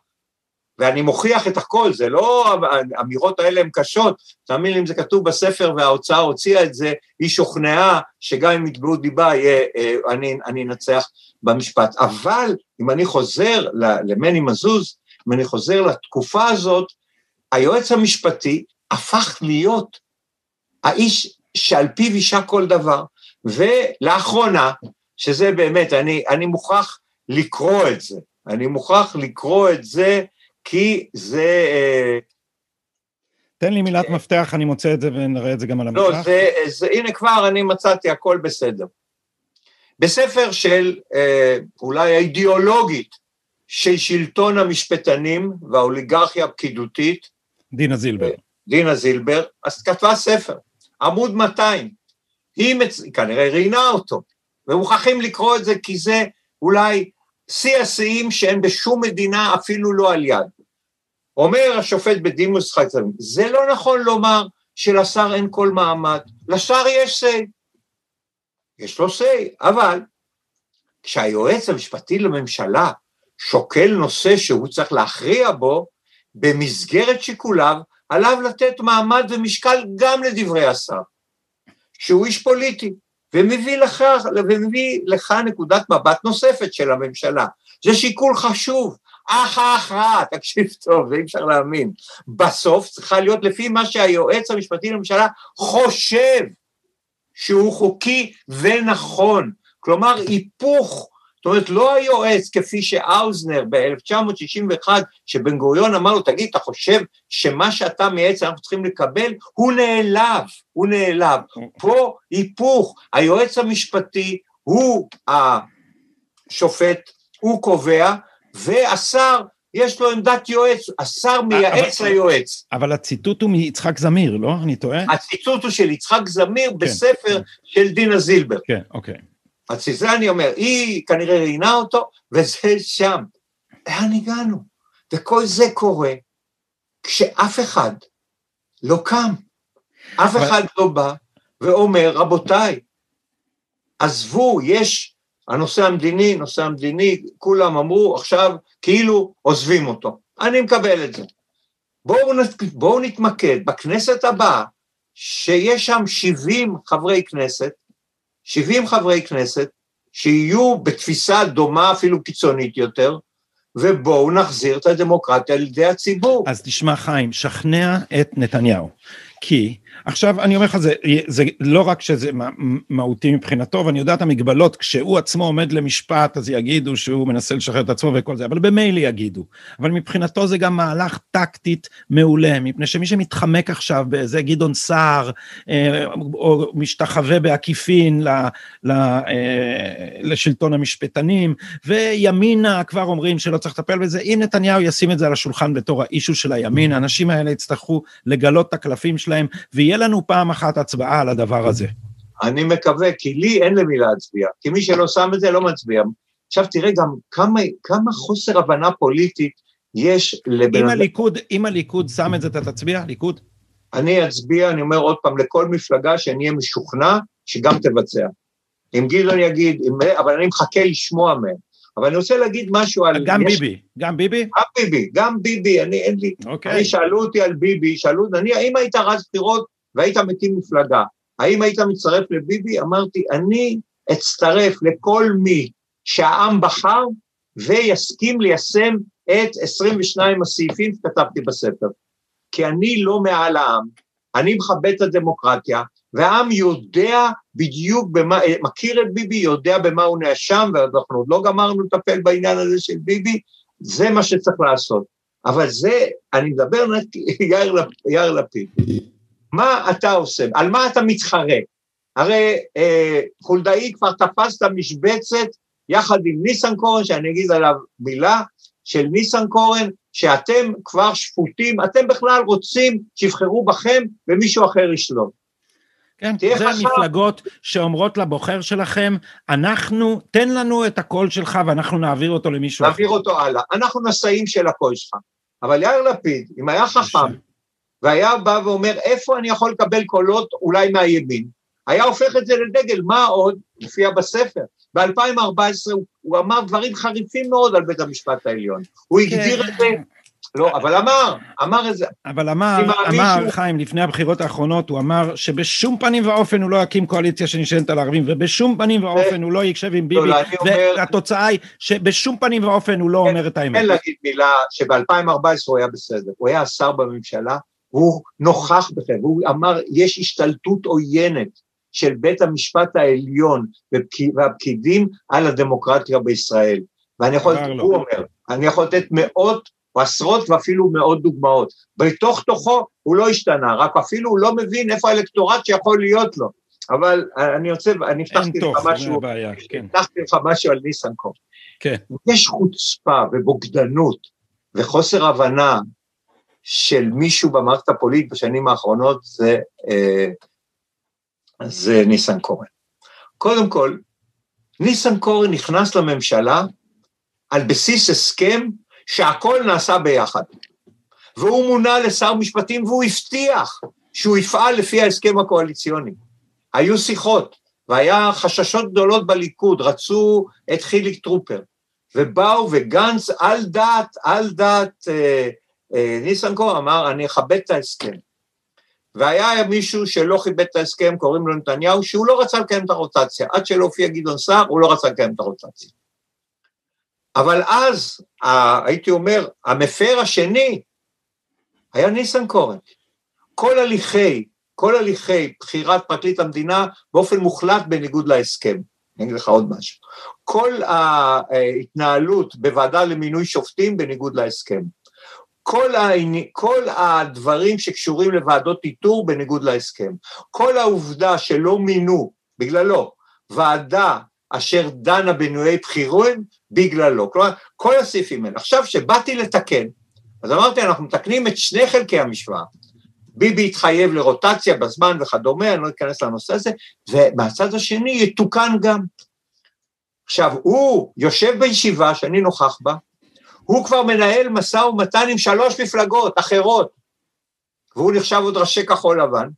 ואני מוכיח את הכל, זה לא, האמירות האלה הן קשות, תאמין לי אם זה כתוב בספר וההוצאה הוציאה את זה, היא שוכנעה שגם אם יתבעו דיבה, יהיה, אה, אני, אני אנצח במשפט. אבל אם אני חוזר למני מזוז, אם אני חוזר לתקופה הזאת, היועץ המשפטי הפך להיות האיש שעל פיו אישה כל דבר, ולאחרונה, שזה באמת, אני, אני מוכרח לקרוא את זה, אני מוכרח לקרוא את זה כי זה... אה, תן לי מילת מפתח, אני מוצא את זה ונראה את זה גם על המסך. לא, זה, זה, הנה כבר אני מצאתי, הכל בסדר. בספר של אה, אולי האידיאולוגית של שלטון המשפטנים והאוליגרכיה הפקידותית, דינה זילבר. דינה זילבר, אז כתבה ספר, עמוד 200. היא מצ... כנראה ראיינה אותו, ומוכרחים לקרוא את זה כי זה אולי שיא השיאים שאין בשום מדינה אפילו לא על יד. אומר השופט בדימוס חייצרים, זה לא נכון לומר שלשר אין כל מעמד, לשר יש say. יש לו say, אבל כשהיועץ המשפטי לממשלה שוקל נושא שהוא צריך להכריע בו, במסגרת שיקוליו עליו לתת מעמד ומשקל גם לדברי השר, שהוא איש פוליטי. ומביא לך, ומביא לך נקודת מבט נוספת של הממשלה. זה שיקול חשוב. ההכרעה, תקשיב טוב, זה אי אפשר להאמין. בסוף צריכה להיות לפי מה שהיועץ המשפטי לממשלה חושב שהוא חוקי ונכון. כלומר, היפוך זאת אומרת, לא היועץ כפי שאוזנר ב-1961, שבן גוריון אמר לו, תגיד, אתה חושב שמה שאתה מייעץ אנחנו צריכים לקבל? הוא נעלב, הוא נעלב. פה היפוך, היועץ המשפטי הוא השופט, הוא קובע, והשר יש לו עמדת יועץ, השר מייעץ אבל, ליועץ. אבל הציטוט הוא מיצחק זמיר, לא? אני טועה? הציטוט הוא של יצחק זמיר כן, בספר כן. של דינה זילבר. כן, אוקיי. אז זה אני אומר, היא כנראה ראיינה אותו, וזה שם. לאן הגענו? וכל זה קורה כשאף אחד לא קם. אף אחד לא בא ואומר, רבותיי, עזבו, יש הנושא המדיני, נושא המדיני, כולם אמרו, עכשיו כאילו עוזבים אותו. אני מקבל את זה. בואו, בואו נתמקד בכנסת הבאה, שיש שם 70 חברי כנסת, 70 חברי כנסת שיהיו בתפיסה דומה אפילו קיצונית יותר, ובואו נחזיר את הדמוקרטיה לידי הציבור. אז תשמע חיים, שכנע את נתניהו, כי עכשיו אני אומר לך זה, זה לא רק שזה מהותי מבחינתו ואני יודע את המגבלות כשהוא עצמו עומד למשפט אז יגידו שהוא מנסה לשחרר את עצמו וכל זה אבל במילא יגידו. אבל מבחינתו זה גם מהלך טקטית מעולה מפני שמי שמתחמק עכשיו באיזה גדעון סער אה, או משתחווה בעקיפין ל, ל, אה, לשלטון המשפטנים וימינה כבר אומרים שלא צריך לטפל בזה אם נתניהו ישים את זה על השולחן בתור האישו של הימין האנשים האלה יצטרכו לגלות את הקלפים שלהם ויהיה לנו פעם אחת הצבעה על הדבר הזה. אני מקווה, כי לי אין למי להצביע, כי מי שלא שם את זה לא מצביע. עכשיו תראה גם כמה, כמה חוסר הבנה פוליטית יש לבן אם הליכוד, אם הליכוד שם את זה, אתה תצביע? ליכוד? אני אצביע, אני אומר עוד פעם, לכל מפלגה שאני אהיה משוכנע שגם תבצע. אם גדעון יגיד, אם, אבל אני מחכה לשמוע מהם. אבל אני רוצה להגיד משהו על... גם יש... ביבי, גם ביבי? גם ביבי, גם ביבי, אני אין לי... אוקיי. אני שאלו אותי על ביבי, שאלו, אני, האם היית רץ בחירות והיית מקים מפלגה, האם היית מצטרף לביבי? אמרתי, אני אצטרף לכל מי שהעם בחר ויסכים ליישם את 22 הסעיפים שכתבתי בספר. כי אני לא מעל העם, אני מכבד את הדמוקרטיה, והעם יודע בדיוק במה, מכיר את ביבי, יודע במה הוא נאשם, ואנחנו עוד לא גמרנו לטפל בעניין הזה של ביבי, זה מה שצריך לעשות. אבל זה, אני מדבר יאיר, יאיר לפיד. מה אתה עושה? על מה אתה מתחרה? הרי אה, חולדאי כבר תפס את המשבצת יחד עם ניסנקורן, שאני אגיד עליו מילה, של ניסנקורן, שאתם כבר שפוטים, אתם בכלל רוצים שיבחרו בכם ומישהו אחר ישלוט. כן, זה חשב. מפלגות שאומרות לבוחר שלכם, אנחנו, תן לנו את הקול שלך ואנחנו נעביר אותו למישהו אחר. נעביר אותו הלאה. אנחנו נשאים של הקול שלך. אבל יאיר לפיד, אם היה חכם, והיה בא ואומר, איפה אני יכול לקבל קולות אולי מהימין, היה הופך את זה לדגל, מה עוד? מופיע בספר. ב-2014 הוא, הוא אמר דברים חריפים מאוד על בית המשפט העליון. הוא כן. הגדיר את זה לא, אבל אמר, אמר איזה... אבל אמר, אמר, שהוא... חיים, לפני הבחירות האחרונות, הוא אמר שבשום פנים ואופן הוא לא יקים קואליציה שנשענת על הערבים, ובשום פנים ואופן הוא לא יקשב עם ביבי, לא, והתוצאה היא שבשום פנים ואופן הוא לא כן, אומר את האמת. כן להגיד מילה שב-2014 הוא היה בסדר, הוא היה שר בממשלה, הוא נוכח בכם, הוא אמר, יש השתלטות עוינת של בית המשפט העליון והפקידים על הדמוקרטיה בישראל. ואני יכול, הוא אומר, אני יכול לתת מאות או עשרות ואפילו מאות דוגמאות. בתוך תוכו הוא לא השתנה, רק אפילו הוא לא מבין איפה האלקטורט שיכול להיות לו. אבל אני רוצה, אני הבטחתי לך משהו, כן. הבטחתי לך משהו על ניסנקורן. כן. יש חוצפה ובוגדנות וחוסר הבנה של מישהו במערכת הפוליטית בשנים האחרונות, זה, אה, זה ניסנקורן. קודם כל, ניסנקורן נכנס לממשלה על בסיס הסכם שהכל נעשה ביחד. והוא מונה לשר משפטים והוא הבטיח שהוא יפעל לפי ההסכם הקואליציוני. היו שיחות, והיה חששות גדולות בליכוד, רצו את חיליק טרופר, ובאו וגנץ על דעת, על דעת אה, ניסנקורן אמר, אני אכבד את ההסכם. והיה מישהו שלא כיבד את ההסכם, קוראים לו נתניהו, שהוא לא רצה לקיים את הרוטציה. עד שלא הופיע גדעון סער, הוא לא רצה לקיים את הרוטציה. אבל אז, הייתי אומר, המפר השני היה ניסנקורן. כל הליכי, כל הליכי בחירת פרקליט המדינה באופן מוחלט בניגוד להסכם. אני אגיד לך עוד משהו. כל ההתנהלות בוועדה למינוי שופטים בניגוד להסכם. כל, העני, כל הדברים שקשורים לוועדות איתור בניגוד להסכם. כל העובדה שלא מינו, בגללו, ועדה אשר דנה בנויי בחירוין בגללו. כלומר, כל הסעיפים האלה. עכשיו, שבאתי לתקן, אז אמרתי, אנחנו מתקנים את שני חלקי המשוואה. ביבי התחייב לרוטציה בזמן וכדומה, אני לא אכנס לנושא הזה, ומהצד השני יתוקן גם. עכשיו, הוא יושב בישיבה שאני נוכח בה, הוא כבר מנהל משא ומתן עם שלוש מפלגות אחרות, והוא נחשב עוד ראשי כחול לבן,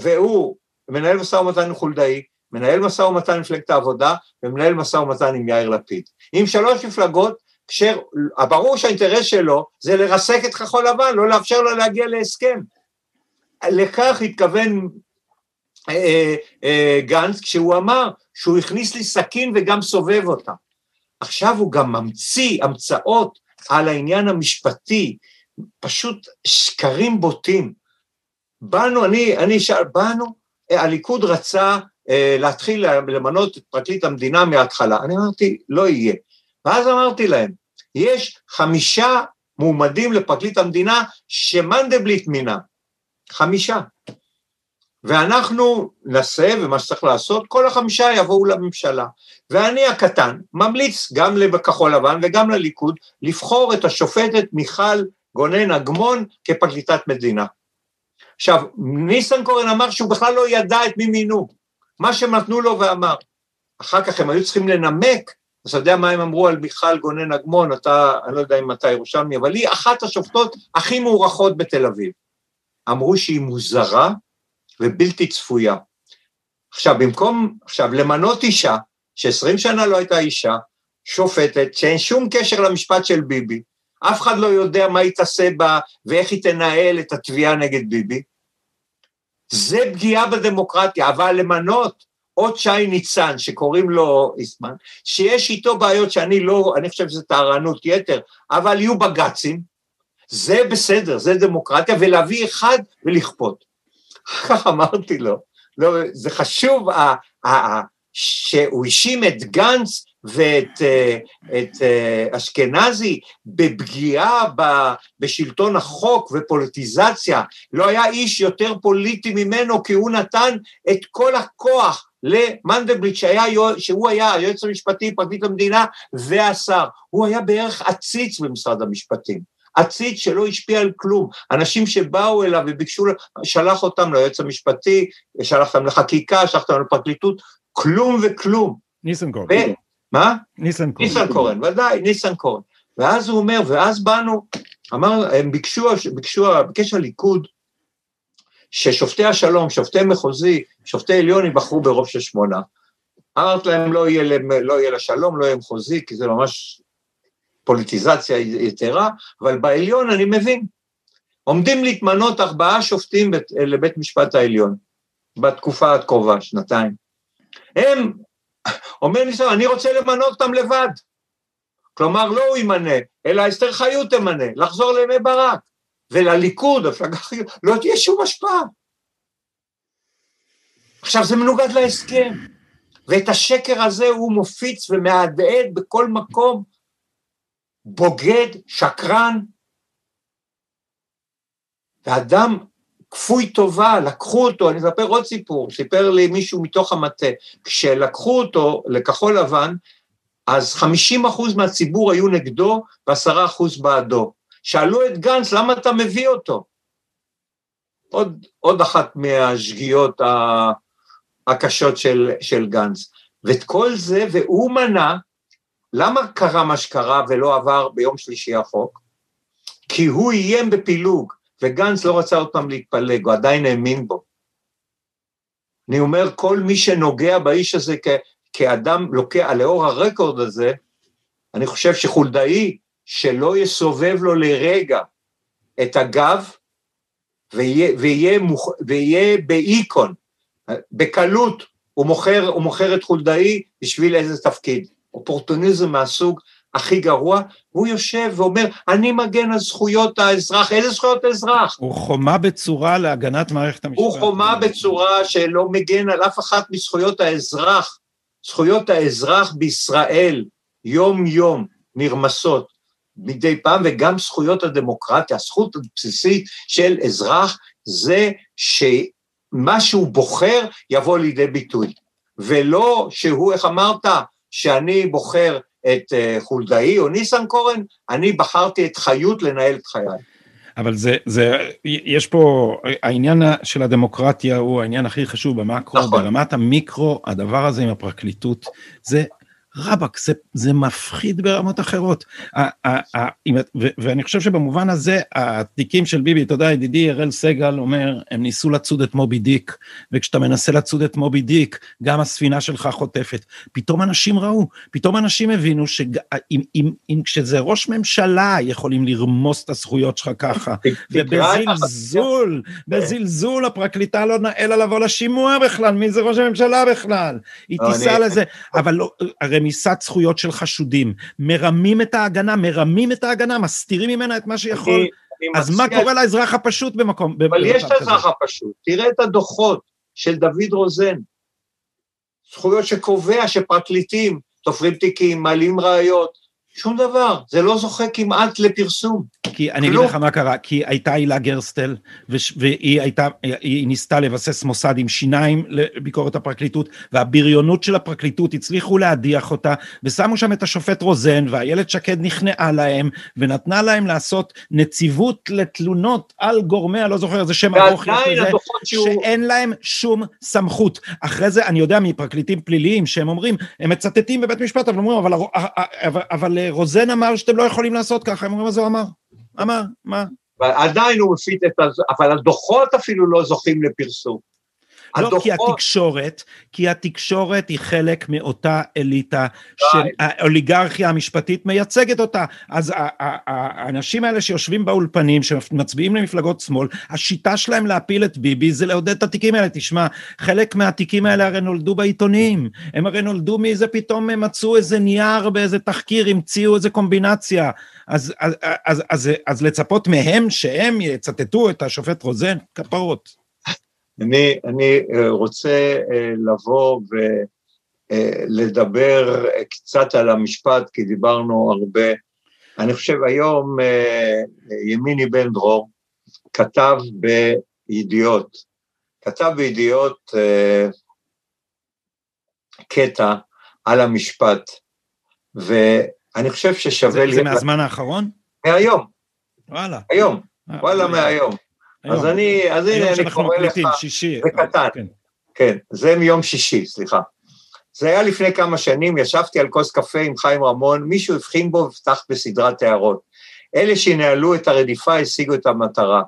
והוא מנהל משא ומתן עם חולדאי, מנהל משא ומתן עם מפלגת העבודה ומנהל משא ומתן עם יאיר לפיד. עם שלוש מפלגות, כשברור שהאינטרס שלו זה לרסק את כחול לבן, לא לאפשר לו להגיע להסכם. לכך התכוון אה, אה, אה, גנץ כשהוא אמר שהוא הכניס לי סכין וגם סובב אותה. עכשיו הוא גם ממציא המצאות על העניין המשפטי, פשוט שקרים בוטים. באנו, אני, אני אשאל, באנו, הליכוד רצה אה, להתחיל למנות את פרקליט המדינה מההתחלה. אני אמרתי, לא יהיה. ואז אמרתי להם, יש חמישה מועמדים לפרקליט המדינה שמנדלבליט מינה. חמישה. ואנחנו נעשה, ומה שצריך לעשות, כל החמישה יבואו לממשלה. ואני הקטן ממליץ גם לכחול לבן וגם לליכוד לבחור את השופטת מיכל גונן אגמון כפרקליטת מדינה. עכשיו, ניסנקורן אמר שהוא בכלל לא ידע את מי מינו, מה שהם נתנו לו ואמר. אחר כך הם היו צריכים לנמק, אז אתה יודע מה הם אמרו על מיכל גונן אגמון, אתה, אני לא יודע אם אתה ירושלמי, אבל היא אחת השופטות הכי מוערכות בתל אביב. אמרו שהיא מוזרה ובלתי צפויה. עכשיו, במקום, עכשיו, למנות אישה, שעשרים שנה לא הייתה אישה, שופטת, שאין שום קשר למשפט של ביבי, אף אחד לא יודע מה היא תעשה בה ואיך היא תנהל את התביעה נגד ביבי, זה פגיעה בדמוקרטיה, אבל למנות עוד שי ניצן, שקוראים לו איסמן, שיש איתו בעיות שאני לא, אני חושב שזה טהרנות יתר, אבל יהיו בג"צים, זה בסדר, זה דמוקרטיה, ולהביא אחד ולכפות. כך אמרתי לו, לא, זה חשוב, ה, ה, ה, שהוא האשים את גנץ ואת אה, את אה, אשכנזי בפגיעה בשלטון החוק ופוליטיזציה. לא היה איש יותר פוליטי ממנו, כי הוא נתן את כל הכוח למנדלבליט, שהיה, שהוא היה היועץ המשפטי, פרקליט המדינה והשר. הוא היה בערך עציץ במשרד המשפטים. עציץ שלא השפיע על כלום. אנשים שבאו אליו וביקשו, שלח אותם ליועץ המשפטי, שלח אותם לחקיקה, שלח אותם לפרקליטות, כלום וכלום. ניסנקורן. מה? ניסנקורן. ניסנקורן, ודאי, ניסנקורן. ואז הוא אומר, ואז באנו, אמר, הם ביקשו, ביקשו, ביקש הליכוד, ששופטי השלום, שופטי מחוזי, שופטי עליון ייבחרו ברוב של שמונה. אמרת להם, לא יהיה, לא יהיה לשלום, לא יהיה מחוזי, כי זה ממש פוליטיזציה יתרה, אבל בעליון אני מבין. עומדים להתמנות ארבעה שופטים לבית משפט העליון, בתקופה הקרובה, שנתיים. הם, אומר ניסן, אני רוצה למנות אותם לבד. כלומר, לא הוא ימנה, אלא אסתר חיות תמנה, לחזור לימי ברק. ולליכוד, לא תהיה שום השפעה. עכשיו, זה מנוגד להסכם, ואת השקר הזה הוא מופיץ ומהדהד בכל מקום. בוגד, שקרן, ואדם כפוי טובה, לקחו אותו, אני אספר עוד סיפור, סיפר לי מישהו מתוך המטה, כשלקחו אותו לכחול לבן, אז 50 אחוז מהציבור היו נגדו ועשרה אחוז בעדו. שאלו את גנץ, למה אתה מביא אותו? עוד, עוד אחת מהשגיאות הקשות של, של גנץ. ואת כל זה, והוא מנע, למה קרה מה שקרה ולא עבר ביום שלישי החוק? כי הוא איים בפילוג. וגנץ לא רצה עוד פעם להתפלג, הוא עדיין האמין בו. אני אומר, כל מי שנוגע באיש הזה כ- כאדם לוקח, לאור הרקורד הזה, אני חושב שחולדאי, שלא יסובב לו לרגע את הגב, ויהיה, ויהיה, מוכ... ויהיה באיקון, בקלות, הוא מוכר, הוא מוכר את חולדאי בשביל איזה תפקיד. אופורטוניזם מהסוג הכי גרוע, והוא יושב ואומר, אני מגן על זכויות האזרח, איזה זכויות האזרח? הוא חומה בצורה להגנת מערכת המשפט. הוא חומה בצורה שלא מגן על אף אחת מזכויות האזרח. זכויות האזרח בישראל יום-יום נרמסות מדי פעם, וגם זכויות הדמוקרטיה, הזכות הבסיסית של אזרח זה שמה שהוא בוחר יבוא לידי ביטוי, ולא שהוא, איך אמרת, שאני בוחר את אה, חולדאי או ניסנקורן, אני בחרתי את חיות לנהל את חיי. אבל זה, זה, יש פה, העניין של הדמוקרטיה הוא העניין הכי חשוב במקרו, נכון. ברמת המיקרו, הדבר הזה עם הפרקליטות, זה רבאק, זה, זה מפחיד ברמות אחרות. ואני חושב שבמובן הזה, התיקים של ביבי, אתה יודע, ידידי אראל סגל אומר, הם ניסו לצוד את מובי דיק, וכשאתה מנסה לצוד את מובי דיק, גם הספינה שלך חוטפת. פתאום אנשים ראו, פתאום אנשים הבינו שאם כשזה ראש ממשלה, יכולים לרמוס את הזכויות שלך ככה. ובזלזול, בזלזול, הפרקליטה לא נאה לה לבוא לשימוע בכלל, מי זה ראש הממשלה בכלל? היא לא, תיסע לזה, אבל לא, הרי רמיסת זכויות של חשודים, מרמים את ההגנה, מרמים את ההגנה, מסתירים ממנה את מה שיכול. אז מה קורה לאזרח הפשוט במקום... אבל יש את האזרח הפשוט, תראה את הדוחות של דוד רוזן, זכויות שקובע שפרקליטים תופרים תיקים, מעלים ראיות, שום דבר, זה לא זוכה כמעט לפרסום. כי אני אגיד לך מה קרה, כי הייתה הילה גרסטל, והיא הייתה, היא ניסתה לבסס מוסד עם שיניים לביקורת הפרקליטות, והבריונות של הפרקליטות הצליחו להדיח אותה, ושמו שם את השופט רוזן, ואיילת שקד נכנעה להם, ונתנה להם לעשות נציבות לתלונות על גורמי, לא זוכר איזה שם ארוך יש לזה, שאין להם שום סמכות. אחרי זה, אני יודע מפרקליטים פליליים, שהם אומרים, הם מצטטים בבית משפט, אבל אומרים, אבל, אבל, אבל רוזן אמר שאתם לא יכולים לעשות ככה, הם אומרים, זה הוא אמר? אמר, מה? עדיין הוא מפיץ את ה... אבל הדוחות אפילו לא זוכים לפרסום. לא. כי התקשורת, כי התקשורת היא חלק מאותה אליטה שהאוליגרכיה המשפטית מייצגת אותה. אז האנשים האלה שיושבים באולפנים, שמצביעים למפלגות שמאל, השיטה שלהם להפיל את ביבי זה לעודד את התיקים האלה. תשמע, חלק מהתיקים האלה הרי נולדו בעיתונים. הם הרי נולדו מאיזה פתאום הם מצאו איזה נייר באיזה תחקיר, המציאו איזה קומבינציה. אז, אז, אז, אז, אז לצפות מהם שהם יצטטו את השופט רוזן, כפרות. אני, אני אה, רוצה אה, לבוא ולדבר אה, קצת על המשפט, כי דיברנו הרבה. אני חושב היום ימיני בן דרור כתב בידיעות, כתב בידיעות קטע על המשפט, ואני חושב ששווה... זה, לי... זה מהזמן האחרון? מהיום. וואלה. היום, וואלה מהיום. אז אני, אז הנה אני קורא לך, שישי, זה קטן, כן. כן, זה מיום שישי, סליחה. זה היה לפני כמה שנים, ישבתי על כוס קפה עם חיים רמון, מישהו הבחין בו ופתח בסדרת הערות. אלה שינהלו את הרדיפה השיגו את המטרה.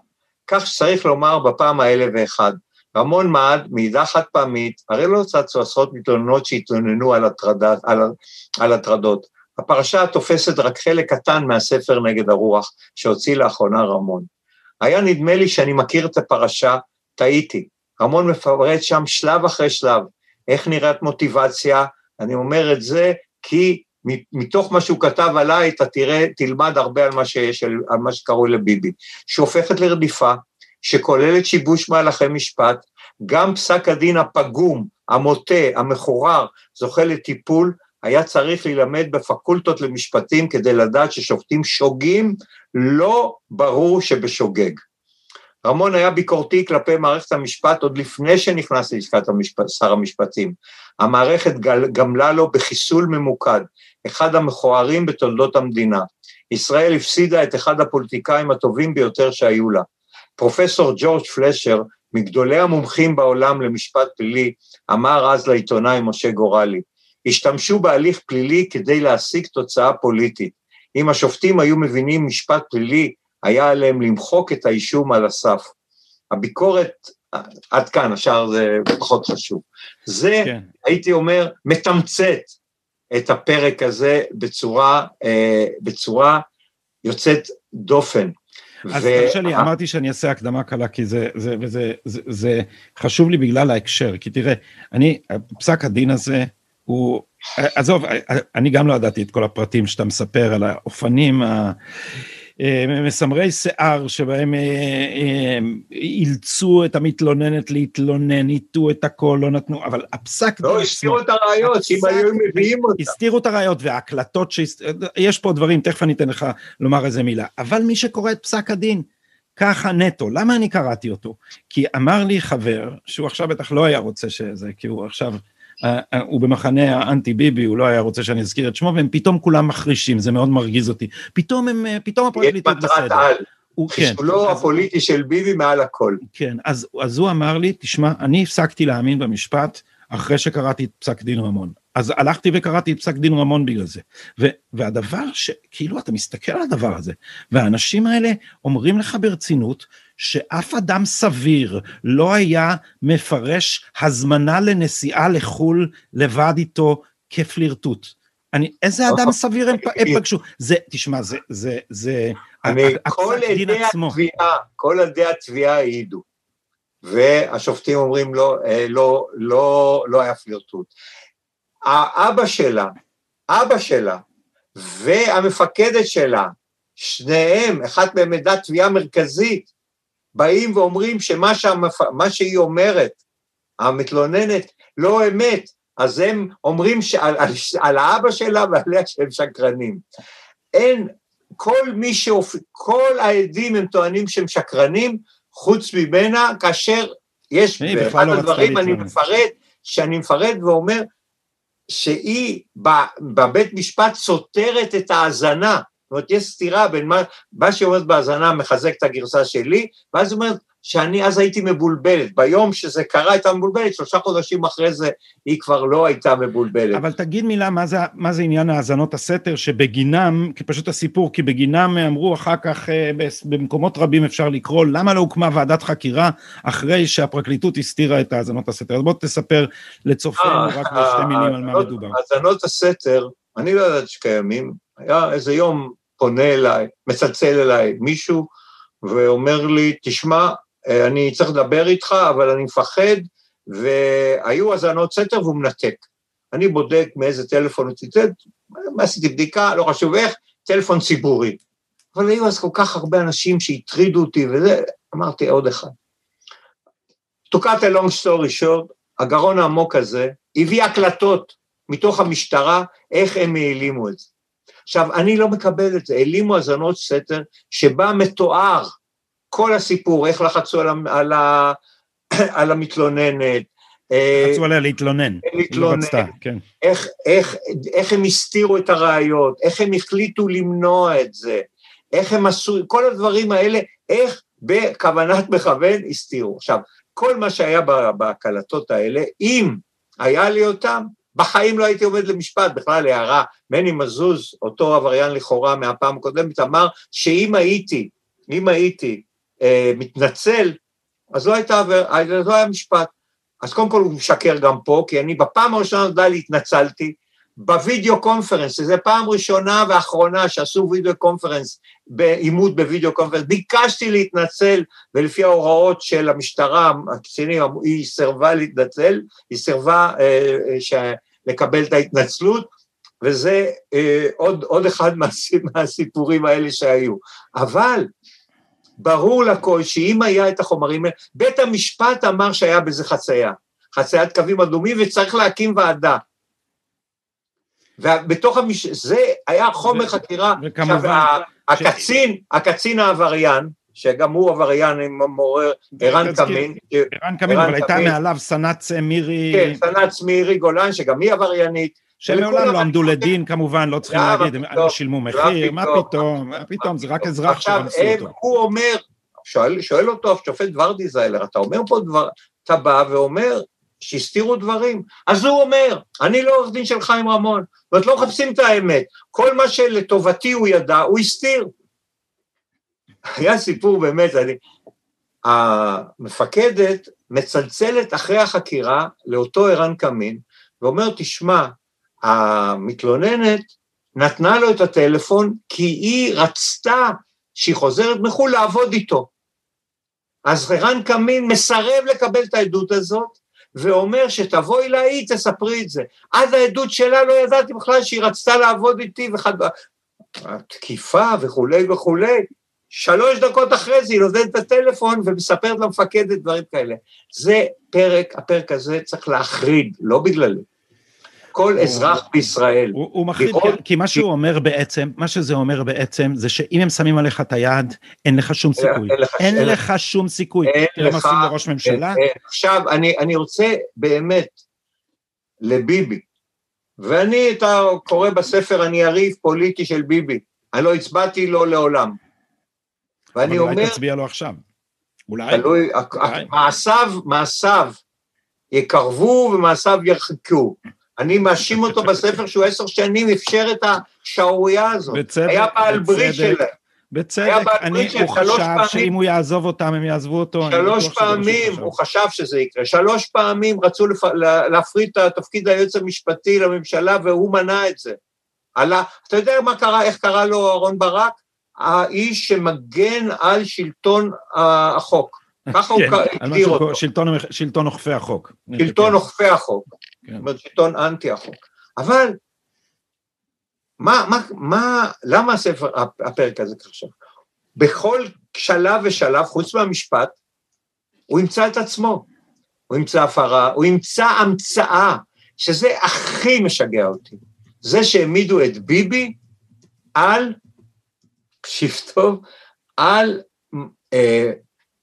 כך שצריך לומר בפעם האלף ואחד. רמון מעד, מעידה חד פעמית, הרי לא צצו עשרות מתלוננות שהתלוננו על, הטרדה, על, על הטרדות. הפרשה תופסת רק חלק קטן מהספר נגד הרוח שהוציא לאחרונה רמון. היה נדמה לי שאני מכיר את הפרשה, טעיתי. רמון מפרט שם שלב אחרי שלב, איך נראית מוטיבציה, אני אומר את זה כי מתוך מה שהוא כתב עליי, אתה תראה, תלמד הרבה על מה שיש, על, על מה שקרוי לביבי, שהופכת לרדיפה, שכוללת שיבוש מהלכי משפט, גם פסק הדין הפגום, המוטה, המחורר, זוכה לטיפול, היה צריך להילמד בפקולטות למשפטים כדי לדעת ששופטים שוגים, לא ברור שבשוגג. רמון היה ביקורתי כלפי מערכת המשפט עוד לפני שנכנס ללשכת המשפט, שר המשפטים. המערכת גמלה לו בחיסול ממוקד, אחד המכוערים בתולדות המדינה. ישראל הפסידה את אחד הפוליטיקאים הטובים ביותר שהיו לה. פרופסור ג'ורג' פלשר, מגדולי המומחים בעולם למשפט פלילי, אמר אז לעיתונאי משה גורלי, השתמשו בהליך פלילי כדי להשיג תוצאה פוליטית. אם השופטים היו מבינים משפט פלילי, היה עליהם למחוק את האישום על הסף. הביקורת, עד כאן, השאר זה פחות חשוב. זה, כן. הייתי אומר, מתמצת את הפרק הזה בצורה, אה, בצורה יוצאת דופן. אז תרשה לי, אמרתי שאני אעשה הקדמה קלה, כי זה, זה, וזה, זה, זה חשוב לי בגלל ההקשר, כי תראה, אני, פסק הדין הזה, הוא, עזוב, אני גם לא ידעתי את כל הפרטים שאתה מספר על האופנים המסמרי שיער שבהם אה, אה, אילצו את המתלוננת להתלונן, איתו את הכל, לא נתנו, אבל הפסק... לא, הסתירו את הראיות, אם היו מביאים אותה. הסתירו את הראיות וההקלטות, יש פה דברים, תכף אני אתן לך לומר איזה מילה, אבל מי שקורא את פסק הדין, ככה נטו, למה אני קראתי אותו? כי אמר לי חבר, שהוא עכשיו בטח לא היה רוצה שזה, כי הוא עכשיו אה, אה, הוא במחנה האנטי ביבי, הוא לא היה רוצה שאני אזכיר את שמו, והם פתאום כולם מחרישים, זה מאוד מרגיז אותי. פתאום הם, אה, פתאום הפרקליטות בסדר. יש מטרת על. הוא, כן, חיסולו הפוליטי של ביבי מעל הכל. כן, אז, אז הוא אמר לי, תשמע, אני הפסקתי להאמין במשפט אחרי שקראתי את פסק דין רמון. אז הלכתי וקראתי את פסק דין רמון בגלל זה. ו, והדבר שכאילו אתה מסתכל על הדבר הזה, והאנשים האלה אומרים לך ברצינות שאף אדם סביר לא היה מפרש הזמנה לנסיעה לחו"ל לבד איתו כפלירטוט. אני, איזה אדם סביר הם, הם פגשו? זה, תשמע, זה, זה, זה, אני, כל עדי התביעה, כל עדי התביעה העידו. והשופטים אומרים לא, אה, לא, לא, לא היה פלירטוט. האבא שלה, אבא שלה, והמפקדת שלה, שניהם, אחת מהם עדת תביעה מרכזית, באים ואומרים שמה שהמפ... שהיא אומרת, המתלוננת, לא אמת, אז הם אומרים שעל, על, על האבא שלה ועליה שהם שקרנים. אין, כל מי שאופ... כל העדים הם טוענים שהם שקרנים, חוץ ממנה, כאשר יש, באחד לא הדברים אני מפרט, שאני מפרט ואומר שהיא בבית משפט סותרת את ההאזנה, אומרת, יש סתירה בין מה, מה שהיא אומרת בהאזנה מחזק את הגרסה שלי, ואז היא אומרת, שאני אז הייתי מבולבלת. ביום שזה קרה הייתה מבולבלת, שלושה חודשים אחרי זה היא כבר לא הייתה מבולבלת. אבל תגיד מילה, מה זה, מה זה עניין האזנות הסתר, שבגינם, כי פשוט הסיפור, כי בגינם אמרו אחר כך אה, במקומות רבים אפשר לקרוא, למה לא הוקמה ועדת חקירה אחרי שהפרקליטות הסתירה את האזנות הסתר? אז בוא תספר לצופינו אה, רק בשתי אה, מילים על מה מדובר. האזנות הסתר, אני לא יודעת שקיימים, היה איזה יום פונה אליי, מצלצל אליי מישהו, ואומר לי, תשמע, אה, אני צריך לדבר איתך, אבל אני מפחד, והיו האזנות סתר והוא מנתק. אני בודק מאיזה טלפון הוא ציטט, עשיתי בדיקה, לא חשוב איך, טלפון ציבורי. אבל היו אז כל כך הרבה אנשים שהטרידו אותי וזה, אמרתי עוד אחד. To cut a long הגרון העמוק הזה הביא הקלטות מתוך המשטרה, איך הם העלימו את זה. עכשיו, אני לא מקבל את זה, העלימו האזנות סתר שבה מתואר כל הסיפור, איך לחצו על, על, על המתלוננת. אה, לחצו עליה להתלונן. להתלונן. לא כן. איך, איך, איך הם הסתירו את הראיות, איך הם החליטו למנוע את זה, איך הם עשו, כל הדברים האלה, איך בכוונת מכוון הסתירו. עכשיו, כל מה שהיה בהקלטות האלה, אם היה לי אותם, בחיים לא הייתי עומד למשפט, בכלל הערה, מני מזוז, אותו עבריין לכאורה מהפעם הקודמת, אמר שאם הייתי, אם הייתי אה, מתנצל, אז לא, הייתה, לא היה משפט. אז קודם כל הוא משקר גם פה, כי אני בפעם הראשונה די התנצלתי, בווידאו קונפרנס, שזו פעם ראשונה ואחרונה שעשו וידאו קונפרנס, בעימות בווידאו קונפרנס, ביקשתי להתנצל, ולפי ההוראות של המשטרה, הקצינים, היא סירבה להתנצל, היא סירבה אה, אה, לקבל את ההתנצלות, וזה אה, עוד, עוד אחד מהסיפורים האלה שהיו. אבל ברור לכל שאם היה את החומרים האלה, בית המשפט אמר שהיה בזה חצייה, חציית קווים אדומים וצריך להקים ועדה. ובתוך המש... זה היה חומר חקירה. וכמובן... עכשיו, הקצין, הקצין העבריין, שגם הוא עבריין עם מעורר, ערן קמין. ערן קמין, אבל הייתה מעליו סנ"צ מירי... כן, סנ"צ מירי גולן, שגם היא עבריינית. שמעולם לא עמדו לדין כמובן, לא צריכים להגיד, הם לא שילמו מחיר, מה פתאום, מה פתאום, זה רק אזרח שרמסו אותו. הוא אומר, שואל אותו השופט ורדי זיילר, אתה אומר פה דבר, אתה בא ואומר שהסתירו דברים, אז הוא אומר, אני לא עורך דין של חיים רמון, ואת לא מחפשים את האמת, כל מה שלטובתי הוא ידע, הוא הסתיר. היה סיפור באמת, אני... המפקדת מצלצלת אחרי החקירה לאותו ערן קמין, ואומר, תשמע, המתלוננת נתנה לו את הטלפון כי היא רצתה שהיא חוזרת מחו"ל לעבוד איתו. אז ערן קמין מסרב לקבל את העדות הזאת, ואומר שתבואי להיא, תספרי את זה. עד העדות שלה לא ידעתי בכלל שהיא רצתה לעבוד איתי, וחד... תקיפה וכולי וכולי. שלוש דקות אחרי זה היא נותנת את הטלפון ומספרת למפקדת דברים כאלה. זה פרק, הפרק הזה צריך להחריד, לא בגללי. כל אזרח בישראל. הוא מחליט, כי מה שהוא אומר בעצם, מה שזה אומר בעצם, זה שאם הם שמים עליך את היד, אין לך שום סיכוי. אין לך שום סיכוי. תראה מה עושים לראש ממשלה. עכשיו, אני רוצה באמת, לביבי, ואני, אתה קורא בספר, אני יריב פוליטי של ביבי, אני לא הצבעתי לו לעולם. ואני אומר... אבל אולי תצביע לו עכשיו. אולי. תלוי, מעשיו, מעשיו יקרבו ומעשיו ירחקו. אני מאשים אותו בספר שהוא עשר שנים אפשר את השערורייה הזאת. בצדק, היה בעל ברית שלהם. בצדק, אני, הוא חשב פעמים, שאם הוא יעזוב אותם, הם יעזבו אותו. שלוש פעמים, הוא חשב שזה יקרה. שלוש פעמים רצו לפ... להפריד את תפקיד היועץ המשפטי לממשלה, והוא מנע את זה. עלה, אתה יודע מה קרה, איך קרא לו אהרן ברק? האיש שמגן על שלטון החוק. ככה הוא כן, הגדיר אותו. שלטון אוכפי החוק. שלטון אוכפי החוק. כן. זאת אומרת, שלטון אנטי החוק. אבל מה, מה, מה, למה הספר, הפרק הזה עכשיו? בכל שלב ושלב, חוץ מהמשפט, הוא ימצא את עצמו. הוא ימצא הפרה, הוא ימצא המצאה, שזה הכי משגע אותי. זה שהעמידו את ביבי על, תקשיב טוב, על אה,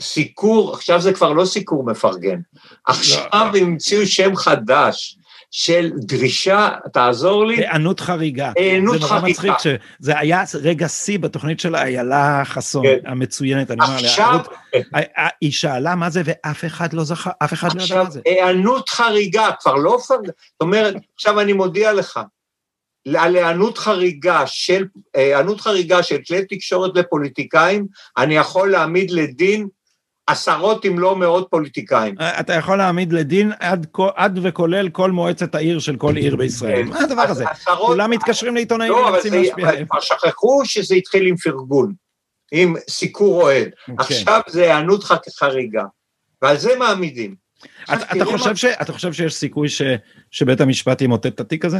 סיקור, עכשיו זה כבר לא סיקור מפרגן, עכשיו לא. המציאו שם חדש, של דרישה, תעזור לי. היענות חריגה. היענות חריגה. זה נורא מצחיק שזה היה רגע שיא בתוכנית של איילה חסון כן. המצוינת, אני אומר לה, עכשיו... היא שאלה מה זה ואף אחד לא זכר, אף אחד לא יודע מה זה. עכשיו, היענות חריגה, כבר לא... זאת אומרת, עכשיו אני מודיע לך, על היענות חריגה של, היענות חריגה של כלי תקשורת לפוליטיקאים, אני יכול להעמיד לדין עשרות אם לא מאות פוליטיקאים. אה, אתה יכול להעמיד לדין עד, עד וכולל כל מועצת העיר של כל עיר בישראל. כן. מה הדבר הזה? עשרות... כולם מתקשרים לעיתונאים לא, ומנסים להשפיע עליהם. כבר שכחו שזה התחיל עם פרגון, עם סיקור אוהד. כן. עכשיו זה היענות חריגה, ועל זה מעמידים. אתה, אתה, חושב מה... ש, אתה חושב שיש סיכוי ש, שבית המשפט ימוטט את התיק הזה?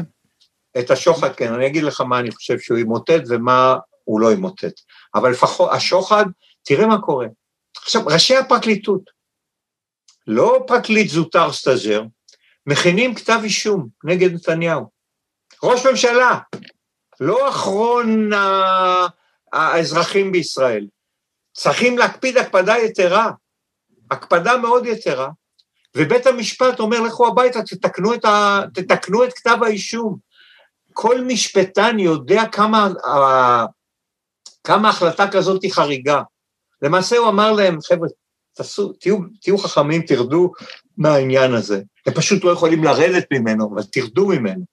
את השוחד, כן. אני אגיד לך מה אני חושב שהוא ימוטט ומה הוא לא ימוטט. אבל לפחות השוחד, תראה מה קורה. עכשיו, ראשי הפרקליטות, לא פרקליט זוטר סטאז'ר, מכינים כתב אישום נגד נתניהו. ראש ממשלה, לא אחרון האזרחים בישראל. צריכים להקפיד הקפדה יתרה, הקפדה מאוד יתרה, ובית המשפט אומר לכו הביתה, תתקנו את, ה, תתקנו את כתב האישום. כל משפטן יודע כמה, כמה החלטה כזאת היא חריגה. למעשה הוא אמר להם, חבר'ה, תעשו, תהיו, תהיו חכמים, תרדו מהעניין הזה. הם פשוט לא יכולים לרדת ממנו, אבל תרדו ממנו.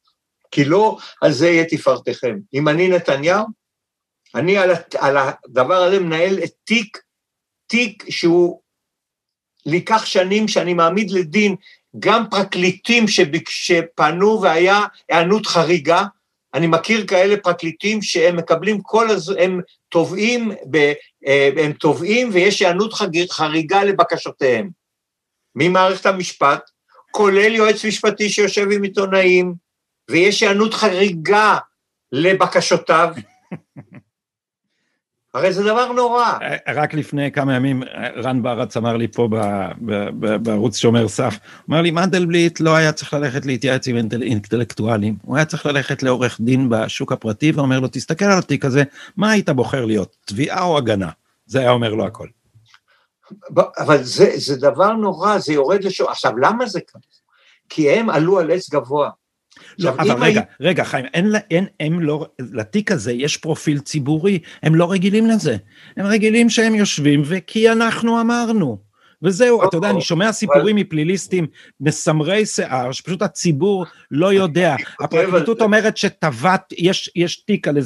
כי לא על זה יהיה תפארתכם. אם אני נתניהו, אני על, על הדבר הזה מנהל את תיק, תיק שהוא לקח שנים שאני מעמיד לדין גם פרקליטים שפנו והיה היענות חריגה, אני מכיר כאלה פרקליטים שהם מקבלים כל הזמן, הם תובעים, אה, הם תובעים ויש היענות חריגה לבקשותיהם. ממערכת המשפט, כולל יועץ משפטי שיושב עם עיתונאים, ויש היענות חריגה לבקשותיו. הרי זה דבר נורא. אה, רק לפני כמה ימים רן ברץ אמר לי פה בערוץ שומר סף, אמר לי מנדלבליט לא היה צריך ללכת להתייעץ עם אינטלקטואלים, הוא היה צריך ללכת לעורך דין בשוק הפרטי ואומר לו תסתכל על התיק הזה, מה היית בוחר להיות, תביעה או הגנה? זה היה אומר לו הכל. אבל זה, זה דבר נורא, זה יורד לשור. עכשיו, למה זה ככה? כי הם עלו על עץ גבוה. לא, אבל רגע, אני... רגע, חיים, אין, אין, הם לא, לתיק הזה יש פרופיל ציבורי, הם לא רגילים לזה. הם רגילים שהם יושבים, וכי אנחנו אמרנו. וזהו, אתה יודע, אני שומע סיפורים מפליליסטים מסמרי שיער, שפשוט הציבור לא יודע. הפרקליטות אומרת שטבעת, יש תיק על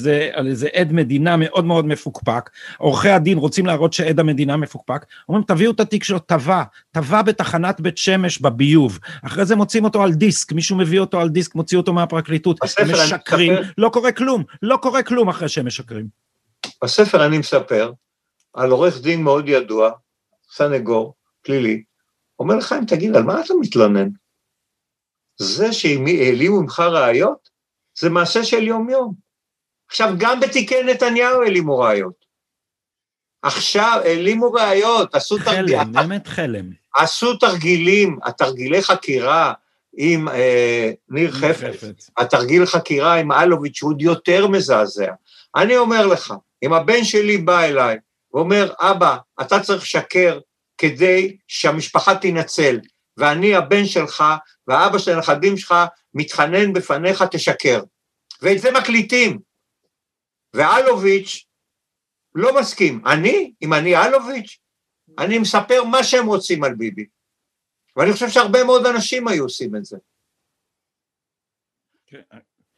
איזה עד מדינה מאוד מאוד מפוקפק, עורכי הדין רוצים להראות שעד המדינה מפוקפק, אומרים תביאו את התיק שלו, טבע, טבע בתחנת בית שמש בביוב, אחרי זה מוצאים אותו על דיסק, מישהו מביא אותו על דיסק, מוציא אותו מהפרקליטות, משקרים, לא קורה כלום, לא קורה כלום אחרי שהם משקרים. בספר אני מספר על עורך דין מאוד ידוע, סנגור, פלילי, אומר לחיים, תגיד, על מה אתה מתלונן? זה שהעלימו ממך ראיות, זה מעשה של יום-יום. עכשיו, גם בתיקי נתניהו העלימו ראיות. עכשיו העלימו ראיות, עשו תרגילים. חלם, באמת חלם. עשו תרגילים, התרגילי חקירה עם אה, ניר חפץ, התרגיל חקירה עם אלוביץ' הוא עוד יותר מזעזע. אני אומר לך, אם הבן שלי בא אליי ואומר, אבא, אתה צריך לשקר כדי שהמשפחה תינצל, ואני הבן שלך והאבא של הנכדים שלך מתחנן בפניך, תשקר. ואת זה מקליטים. ואלוביץ' לא מסכים. אני, אם אני אלוביץ', אני מספר מה שהם רוצים על ביבי. ואני חושב שהרבה מאוד אנשים היו עושים את זה. כן.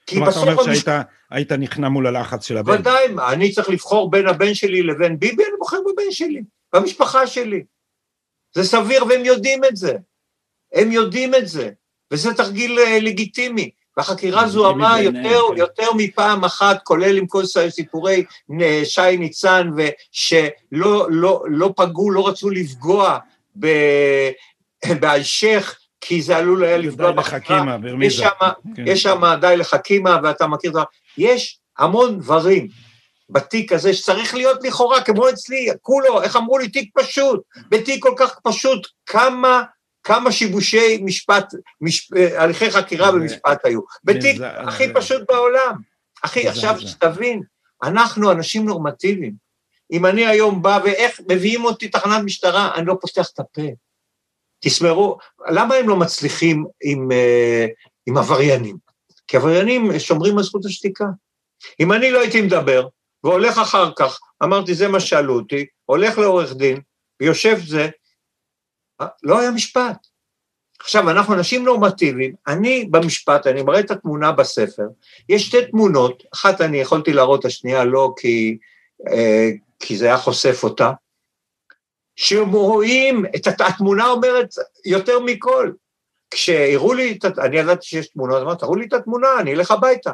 כי בסוף... אתה אומר שהיית נכנע מול הלחץ של הבן. ודאי, אני צריך לבחור בין הבן שלי לבין ביבי, אני בוחר בבן שלי, במשפחה שלי. זה סביר והם יודעים את זה. הם יודעים את זה, וזה תרגיל אה, לגיטימי. והחקירה זוהמה יותר, כן. יותר מפעם אחת, כולל עם כל סיפורי שי ניצן, ושלא לא, לא פגעו, לא רצו לפגוע באלשיך, כי זה עלול היה לפגוע בחקירה. יש שם, כן. די לחכימה, ואתה מכיר את ה... יש המון דברים בתיק הזה שצריך להיות לכאורה, כמו אצלי, כולו, איך אמרו לי, תיק פשוט, בתיק כל כך פשוט, כמה, כמה שיבושי משפט, מש, הליכי חקירה ומשפט היו. בתיק הכי פשוט בעולם. אחי, עכשיו שתבין, אנחנו אנשים נורמטיביים. אם אני היום בא ואיך מביאים אותי תחנת משטרה, אני לא פותח את הפה. תסמרו, למה הם לא מצליחים עם, אה, עם עבריינים? כי עבריינים שומרים על זכות השתיקה. אם אני לא הייתי מדבר, והולך אחר כך, אמרתי, זה מה שאלו אותי, הולך לעורך דין, ויושב זה, אה, לא היה משפט. עכשיו, אנחנו אנשים נורמטיביים, אני במשפט, אני מראה את התמונה בספר, יש שתי תמונות, אחת אני יכולתי להראות, השנייה לא, כי, אה, כי זה היה חושף אותה, שרואים, את התמונה אומרת יותר מכל. כשהראו לי, אני ידעתי שיש תמונה, אז אמרתי, תראו לי את התמונה, אני אלך הביתה.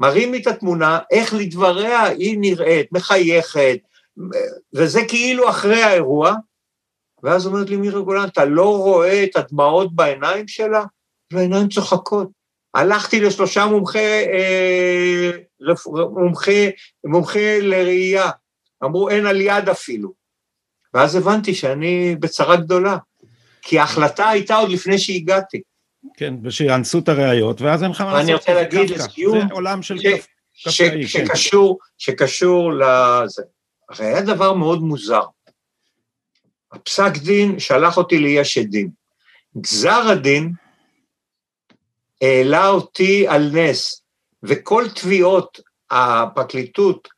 מראים לי את התמונה, איך לדבריה היא נראית, מחייכת, וזה כאילו אחרי האירוע, ואז אומרת לי מירי גולן, אתה לא רואה את הדמעות בעיניים שלה? והעיניים צוחקות. הלכתי לשלושה מומחי, אה, מומחי, מומחי לראייה, אמרו אין על יד אפילו. ואז הבנתי שאני בצרה גדולה, כי ההחלטה הייתה עוד לפני שהגעתי. כן, ושיאנסו את הראיות, ואז אין לך מה לעשות. אני רוצה להגיד לסיום, זה עולם של ש... כן. שקשור, שקשור לזה. הרי היה דבר מאוד מוזר. הפסק דין שלח אותי ליש עדים. גזר הדין העלה אותי על נס, וכל תביעות הפרקליטות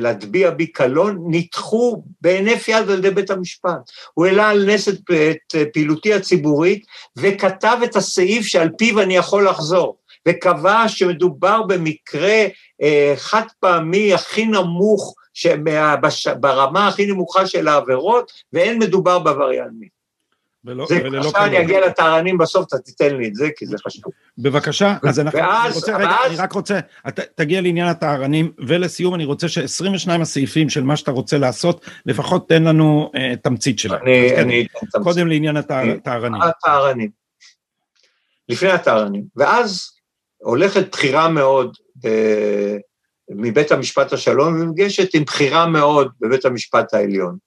להטביע בי קלון, נדחו בהינף יד על ידי בית המשפט. הוא העלה על נס את, את פעילותי הציבורית וכתב את הסעיף שעל פיו אני יכול לחזור, וקבע שמדובר במקרה אה, חד פעמי הכי נמוך, ברמה הכי נמוכה של העבירות, ואין מדובר בעבריין מין. ולא, זה, וללא עכשיו אני אגיע לטהרנים בסוף, אתה תיתן לי את זה, כי זה חשוב. בבקשה, אז אנחנו, ואז, רוצה, ואז, רגע, אני רק רוצה, אתה, תגיע לעניין הטהרנים, ולסיום אני רוצה ש-22 הסעיפים של מה שאתה רוצה לעשות, לפחות תן לנו uh, תמצית שלהם. אני, כן, אני אתן תמצית. קודם לעניין הטהרנים. הטהרנים. לפני הטהרנים. ואז הולכת בחירה מאוד uh, מבית המשפט השלום, ונפגשת עם בחירה מאוד בבית המשפט העליון.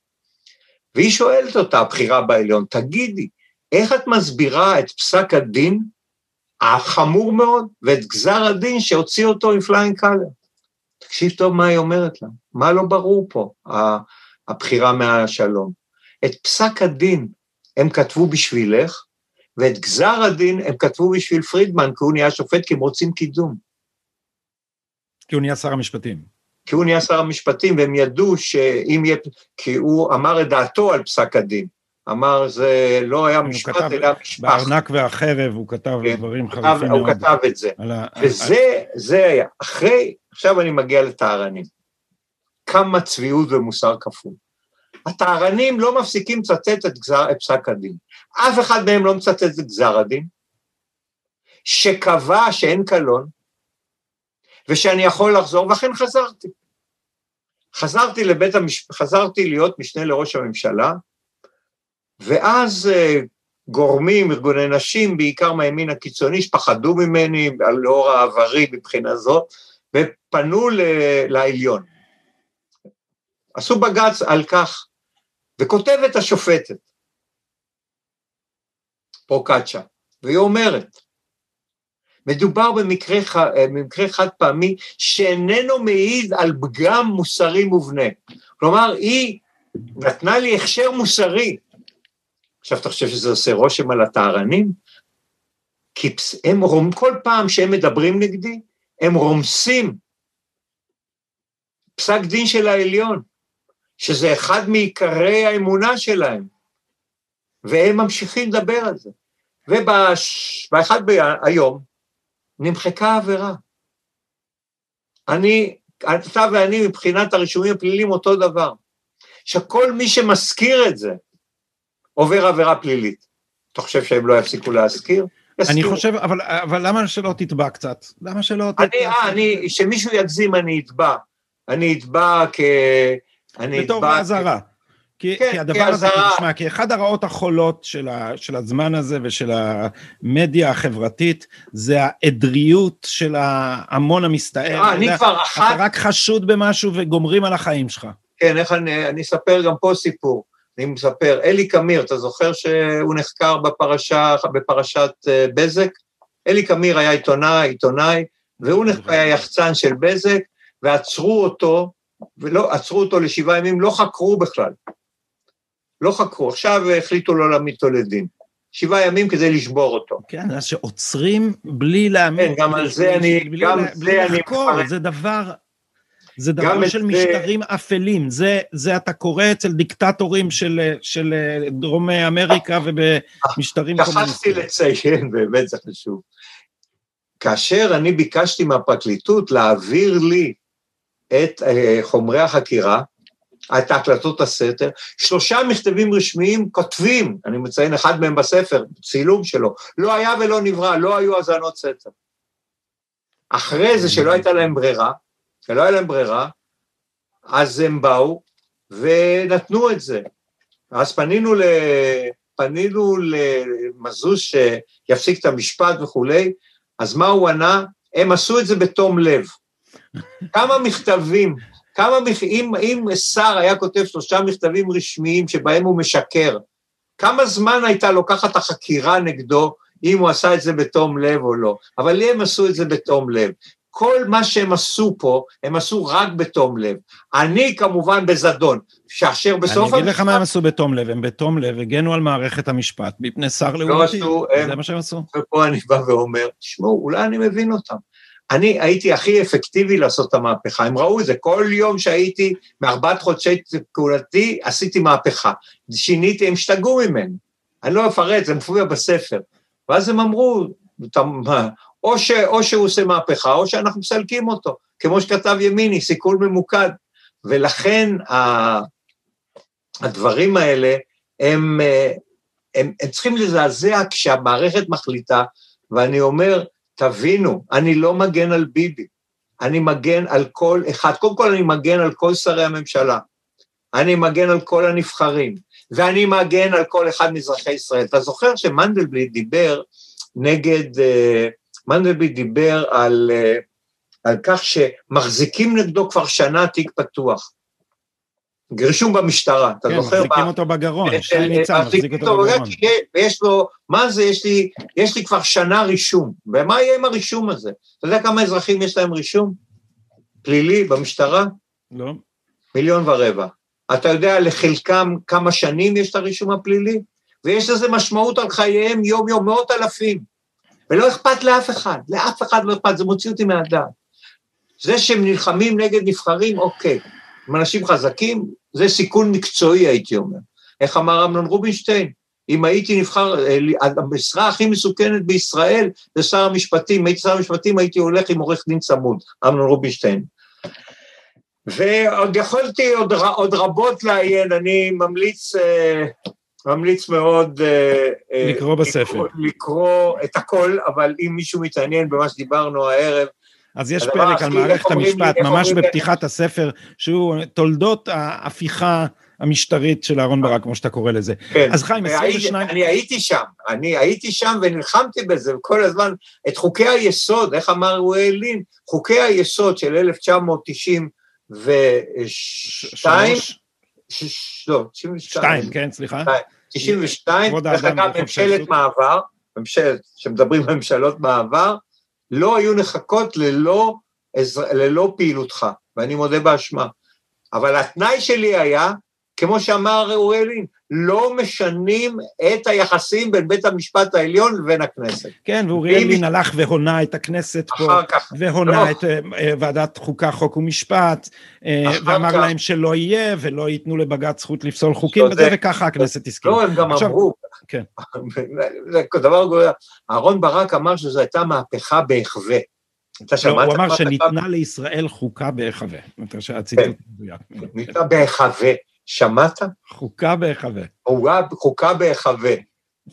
והיא שואלת אותה, הבחירה בעליון, תגידי, איך את מסבירה את פסק הדין החמור מאוד ואת גזר הדין שהוציא אותו עם flying colors? תקשיב טוב מה היא אומרת לה, מה לא ברור פה, הבחירה מהשלום. את פסק הדין הם כתבו בשבילך, ואת גזר הדין הם כתבו בשביל פרידמן, כי הוא נהיה שופט, כי הם רוצים קידום. כי הוא נהיה שר המשפטים. כי הוא נהיה שר המשפטים, והם ידעו שאם יהיה, כי הוא אמר את דעתו על פסק הדין. אמר זה לא היה משפט, כתב, אלא משפח. בארנק והחרב הוא כתב כן, דברים חריפים מאוד. הוא כתב את זה. ה... וזה זה היה. אחרי, עכשיו אני מגיע לטהרנים. כמה צביעות ומוסר כפול. הטהרנים לא מפסיקים לצטט את, גזר, את פסק הדין. אף אחד מהם לא מצטט את גזר הדין, שקבע שאין קלון, ושאני יכול לחזור, ואכן חזרתי. חזרתי לבית המשפט, חזרתי להיות משנה לראש הממשלה, ואז uh, גורמים, ארגוני נשים, בעיקר מהימין הקיצוני, שפחדו ממני לאור העברי מבחינה זאת, ופנו ל- לעליון. עשו בג"ץ על כך, וכותבת השופטת, פרוקצ'ה, והיא אומרת, מדובר במקרה, אה, במקרה חד פעמי שאיננו מעיד על פגם מוסרי מובנה. כלומר, היא נתנה לי הכשר מוסרי. עכשיו, אתה חושב שזה עושה רושם על הטהרנים? כי הם רום, כל פעם שהם מדברים נגדי, הם רומסים פסק דין של העליון, שזה אחד מעיקרי האמונה שלהם, והם ממשיכים לדבר על זה. ובאחד היום, נמחקה העבירה. אני, אתה ואני מבחינת הרישומים הפליליים אותו דבר. שכל מי שמזכיר את זה עובר עבירה פלילית. אתה חושב שהם לא יפסיקו להזכיר? אני חושב, אבל, אבל למה שלא תתבע קצת? למה שלא תתבע? אני, אה, אני, שמישהו יגזים אני אתבע. אני אתבע כ... אני בתור באזהרה. כי, כן, כי הדבר הזה, תשמע, כי אחד הרעות החולות של, ה, של הזמן הזה ושל המדיה החברתית, זה העדריות של ההמון המסתער. אה, אני כבר אחת... אתה רק חשוד במשהו וגומרים על החיים שלך. כן, איך אני, אני אספר גם פה סיפור. אני מספר, אלי קמיר, אתה זוכר שהוא נחקר בפרשה, בפרשת אה, בזק? אלי קמיר היה עיתונאי, עיתונאי, והוא היה יחצן של בזק, ועצרו אותו, ולא, עצרו אותו לשבעה ימים, לא חקרו בכלל. לא חקרו, עכשיו החליטו לא להעמיד אותו לדין. שבעה ימים כדי לשבור אותו. כן, אז שעוצרים בלי להעמיד... כן, גם על זה אני... בלי, גם זה אני... לחקור, זה דבר... זה דבר של משטרים זה... אפלים, זה, זה אתה קורא אצל דיקטטורים של, של דרום אמריקה ובמשטרים קומוניסטיים. שכחתי לציין, באמת זה חשוב. כאשר אני ביקשתי מהפרקליטות להעביר לי את uh, חומרי החקירה, את ההקלטות הסתר, שלושה מכתבים רשמיים כותבים, אני מציין אחד מהם בספר, צילום שלו, לא היה ולא נברא, לא היו האזנות סתר. אחרי זה שלא הייתה להם ברירה, שלא היה להם ברירה, אז הם באו ונתנו את זה. אז פנינו, ל... פנינו למזוז שיפסיק את המשפט וכולי, אז מה הוא ענה? הם עשו את זה בתום לב. כמה מכתבים, כמה, אם, אם שר היה כותב שלושה מכתבים רשמיים שבהם הוא משקר, כמה זמן הייתה לוקחת החקירה נגדו אם הוא עשה את זה בתום לב או לא? אבל לי הם עשו את זה בתום לב. כל מה שהם עשו פה, הם עשו רק בתום לב. אני כמובן בזדון, שאשר בסוף... אני אגיד לך מה הם עשו בתום לב, הם בתום לב הגנו על מערכת המשפט מפני שר לא לעומתי, זה מה שהם עשו. ופה אני בא ואומר, תשמעו, אולי אני מבין אותם. אני הייתי הכי אפקטיבי לעשות את המהפכה, הם ראו את זה, כל יום שהייתי, מארבעת חודשי כהונתי, עשיתי מהפכה. שיניתי, הם השתגעו ממני. אני לא אפרט, זה מופיע בספר. ואז הם אמרו, או, ש, או שהוא עושה מהפכה, או שאנחנו מסלקים אותו, כמו שכתב ימיני, סיכול ממוקד. ולכן הדברים האלה, הם, הם, הם צריכים לזעזע כשהמערכת מחליטה, ואני אומר, תבינו, אני לא מגן על ביבי, אני מגן על כל אחד. קודם כל אני מגן על כל שרי הממשלה, אני מגן על כל הנבחרים, ואני מגן על כל אחד מאזרחי ישראל. אתה זוכר שמנדלבליט דיבר נגד, אה, מנדלבליט דיבר על, אה, על כך שמחזיקים נגדו כבר שנה תיק פתוח. רישום במשטרה, אתה כן, זוכר? כן, מחזיקים אותו בגרון, אה, שי ניצן מחזיק אותו בגרון. ויש לו, מה זה, יש לי, יש לי כבר שנה רישום, ומה יהיה עם הרישום הזה? אתה יודע כמה אזרחים יש להם רישום פלילי במשטרה? לא. מיליון ורבע. אתה יודע לחלקם כמה שנים יש את הרישום הפלילי? ויש לזה משמעות על חייהם יום-יום, מאות אלפים. ולא אכפת לאף אחד, לאף אחד לא אכפת, זה מוציא אותי מהדעת. זה שהם נלחמים נגד נבחרים, אוקיי. הם אנשים חזקים, זה סיכון מקצועי, הייתי אומר. איך אמר אמנון רובינשטיין? אם הייתי נבחר, אה, המשרה הכי מסוכנת בישראל זה שר המשפטים, הייתי שר המשפטים הייתי הולך עם עורך דין צמוד, אמנון רובינשטיין. ועוד יכולתי עוד, עוד רבות לעיין, אני ממליץ, אה, ממליץ מאוד... אה, לקרוא בספר. לקרוא, לקרוא את הכל, אבל אם מישהו מתעניין במה שדיברנו הערב, אז יש פרק על מערכת המשפט, ממש בפתיחת הספר, שהוא תולדות ההפיכה המשטרית של אהרן ברק, כמו שאתה קורא לזה. כן. אז חיים, 22... אני הייתי שם, אני הייתי שם ונלחמתי בזה, וכל הזמן, את חוקי היסוד, איך אמר רועי לין, חוקי היסוד של 1992, לא, 92. כן, סליחה. 92, דרך אגב, ממשלת מעבר, ממשלת, שמדברים על ממשלות מעבר, לא היו נחקות ללא, ללא פעילותך, ואני מודה באשמה. אבל התנאי שלי היה, כמו שאמר אוריאל לין, לא משנים את היחסים בין בית המשפט העליון לבין הכנסת. כן, ואוריאל לין הלך והונה את הכנסת פה, כך, והונה לא. את uh, ועדת חוקה, חוק ומשפט, uh, ואמר כך. להם שלא יהיה, ולא ייתנו לבג"ץ זכות לפסול חוקים, וזה, וככה הכנסת הסכימה. לא, הם גם עכשיו, אמרו, כן. זה דבר גדול, אהרן ברק אמר שזו הייתה מהפכה בהיחווה. אתה שמעת? לא, הוא אמר שניתנה לישראל חוקה בהיחווה. כן. ניתנה בהיחווה. שמעת? חוקה בהיחווה. חוקה בהיחווה.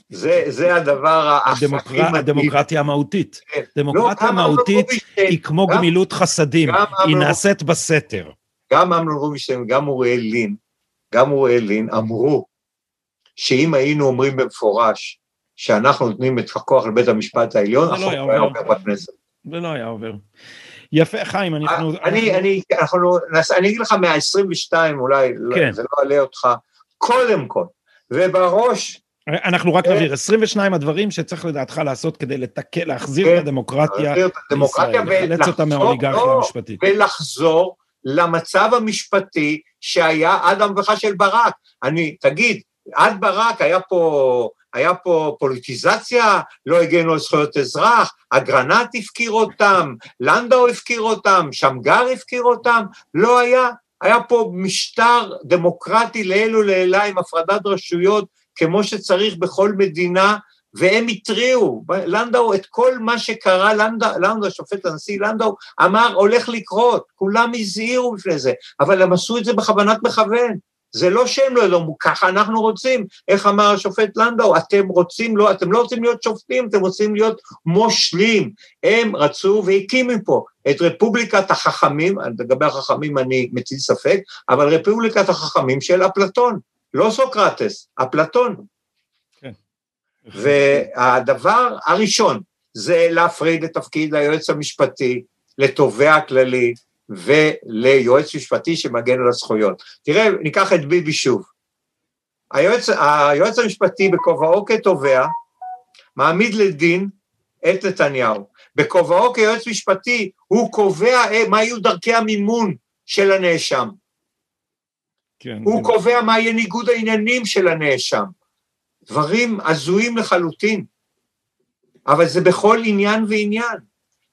זה, זה הדבר הכי מדהים. הדמוקרטיה המהותית. כן. דמוקרטיה לא, מהותית היא כמו גם, גמילות חסדים, היא נעשית בסתר. גם אמנון רובינשטיין, גם אוריאל לין, גם אוריאל לין, אמרו שאם היינו אומרים במפורש שאנחנו נותנים את הכוח לבית המשפט העליון, לא החוק לא היה. עובר בכנסת. זה לא היה עובר. יפה, חיים, אנחנו... אה, אני, אני, אנחנו, אני אגיד לך מה-22 אולי, כן. זה לא עלה אותך, קודם כל, ובראש, אנחנו רק אה. נבהיר, 22 הדברים שצריך לדעתך לעשות כדי לתקן, להחזיר כן. את הדמוקרטיה להחזיר את הדמוקרטיה לישראל, לחלץ אותה מהאוליגרכיה לא, המשפטית. ולחזור למצב המשפטי שהיה עד המהפכה של ברק. אני, תגיד, עד ברק היה פה, היה פה פוליטיזציה, לא הגנו על זכויות אזרח, אגרנט הפקיר אותם, לנדאו הפקיר אותם, שמגר הפקיר אותם, לא היה. היה פה משטר דמוקרטי לעיל ולעילה עם הפרדת רשויות, כמו שצריך בכל מדינה, והם התריעו, לנדאו, את כל מה שקרה, לנדאו, לנדאו, השופט הנשיא לנדאו, אמר, הולך לקרות, כולם הזהירו בפני זה, אבל הם עשו את זה בכוונת מכוון. זה לא שהם לא ידעו, ככה אנחנו רוצים. איך אמר השופט לנדאו, אתם רוצים, לא, אתם לא רוצים להיות שופטים, אתם רוצים להיות מושלים. הם רצו והקימו פה את רפובליקת החכמים, לגבי החכמים אני מטיל ספק, אבל רפובליקת החכמים של אפלטון, לא סוקרטס, אפלטון. והדבר הראשון זה להפריד את תפקיד היועץ המשפטי לתובע הכללי וליועץ משפטי שמגן על הזכויות. תראה, ניקח את ביבי שוב. היועץ, היועץ המשפטי בכובעו כתובע מעמיד לדין את נתניהו. בכובעו כיועץ משפטי הוא קובע אה, מה יהיו דרכי המימון של הנאשם. כן, הוא כן. קובע מה יהיה ניגוד העניינים של הנאשם. דברים הזויים לחלוטין, אבל זה בכל עניין ועניין.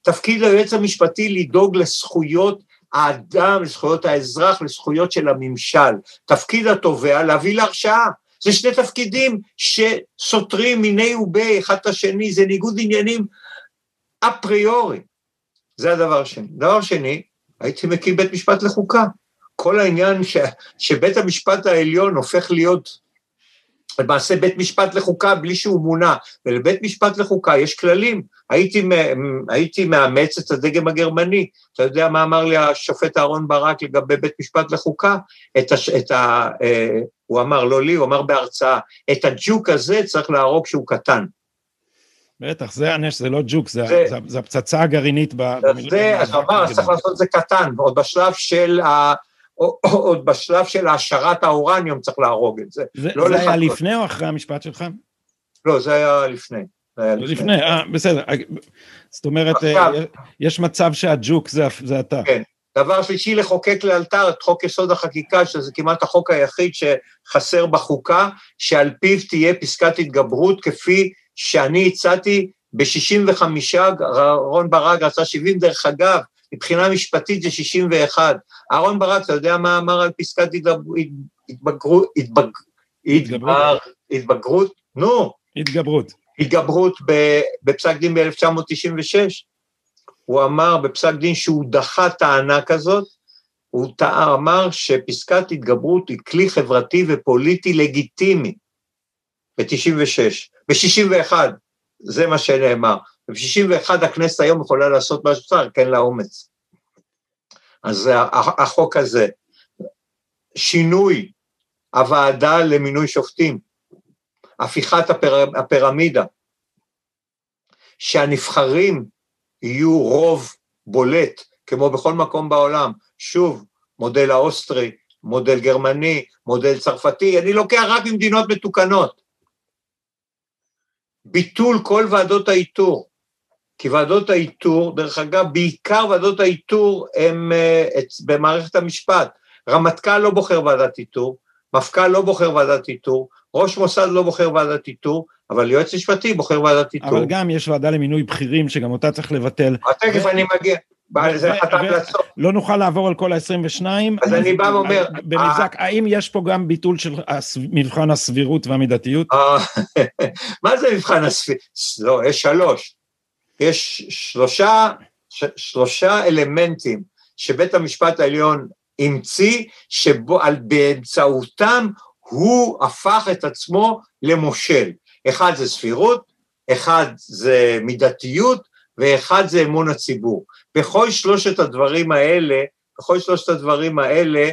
תפקיד היועץ המשפטי לדאוג לזכויות האדם, לזכויות האזרח, לזכויות של הממשל. תפקיד התובע להביא להרשעה. זה שני תפקידים שסותרים מיני ובי אחד את השני, זה ניגוד עניינים אפריורי. זה הדבר השני. דבר שני, הייתי מקים בית משפט לחוקה. כל העניין ש, שבית המשפט העליון הופך להיות למעשה בית משפט לחוקה בלי שהוא מונה, ולבית משפט לחוקה יש כללים. הייתי, הייתי מאמץ את הדגם הגרמני. אתה יודע מה אמר לי השופט אהרן ברק לגבי בית משפט לחוקה? את הש, את ה, אה, הוא אמר, לא לי, הוא אמר בהרצאה, את הג'וק הזה צריך להרוג כשהוא קטן. בטח, זה הנש, זה לא ג'וק, זה, זה- זה, זה הפצצה הגרעינית. זה, אז אמר, צריך לעשות את זה קטן, ועוד בשלב של ה... עוד בשלב של העשרת האורניום צריך להרוג את זה. זה, לא זה היה. לפני או אחרי המשפט שלך? לא, זה היה לפני. זה היה לפני. לפני, אה, בסדר. זאת אומרת, עכשיו. אה, יש מצב שהג'וק זה, זה אתה. כן. דבר שלישי, לחוקק לאלתר את חוק יסוד החקיקה, שזה כמעט החוק היחיד שחסר בחוקה, שעל פיו תהיה פסקת התגברות כפי שאני הצעתי ב-65, אהרן ברק רצה 70, דרך אגב, מבחינה משפטית זה 61. אהרן ברק, אתה יודע מה אמר על פסקת? התבגרות, התבג, התבגר, התבגרות? נו, התגברות. התגברות בפסק דין ב-1996. הוא אמר בפסק דין שהוא דחה טענה כזאת, הוא אמר שפסקת התגברות היא כלי חברתי ופוליטי לגיטימי ב-96, ב-61, זה מה שנאמר. ב-61 הכנסת היום יכולה לעשות מה שצריך, כן לה אומץ. אז החוק הזה. שינוי הוועדה למינוי שופטים, הפיכת הפר, הפירמידה, שהנבחרים יהיו רוב בולט, כמו בכל מקום בעולם. שוב, מודל האוסטרי, מודל גרמני, מודל צרפתי, אני לוקח רק ממדינות מתוקנות. ביטול כל ועדות האיתור, כי ועדות האיתור, דרך אגב, בעיקר ועדות האיתור uh, את, במערכת המשפט. רמטכ"ל לא בוחר ועדת איתור, מפכ"ל לא בוחר ועדת איתור, ראש מוסד לא בוחר ועדת איתור, אבל יועץ משפטי בוחר ועדת איתור. אבל גם יש ועדה למינוי בכירים, שגם אותה צריך לבטל. תכף אני מגיע. לא נוכל לעבור על כל ה-22. אז אני בא ואומר, במבזק, האם יש פה גם ביטול של מבחן הסבירות והמידתיות? אה, מה זה מבחן הספירה? לא, יש שלוש. יש שלושה, שלושה אלמנטים שבית המשפט העליון המציא, שבאמצעותם הוא הפך את עצמו למושל. אחד זה סבירות, אחד זה מידתיות, ואחד זה אמון הציבור. בכל שלושת הדברים האלה, בכל שלושת הדברים האלה,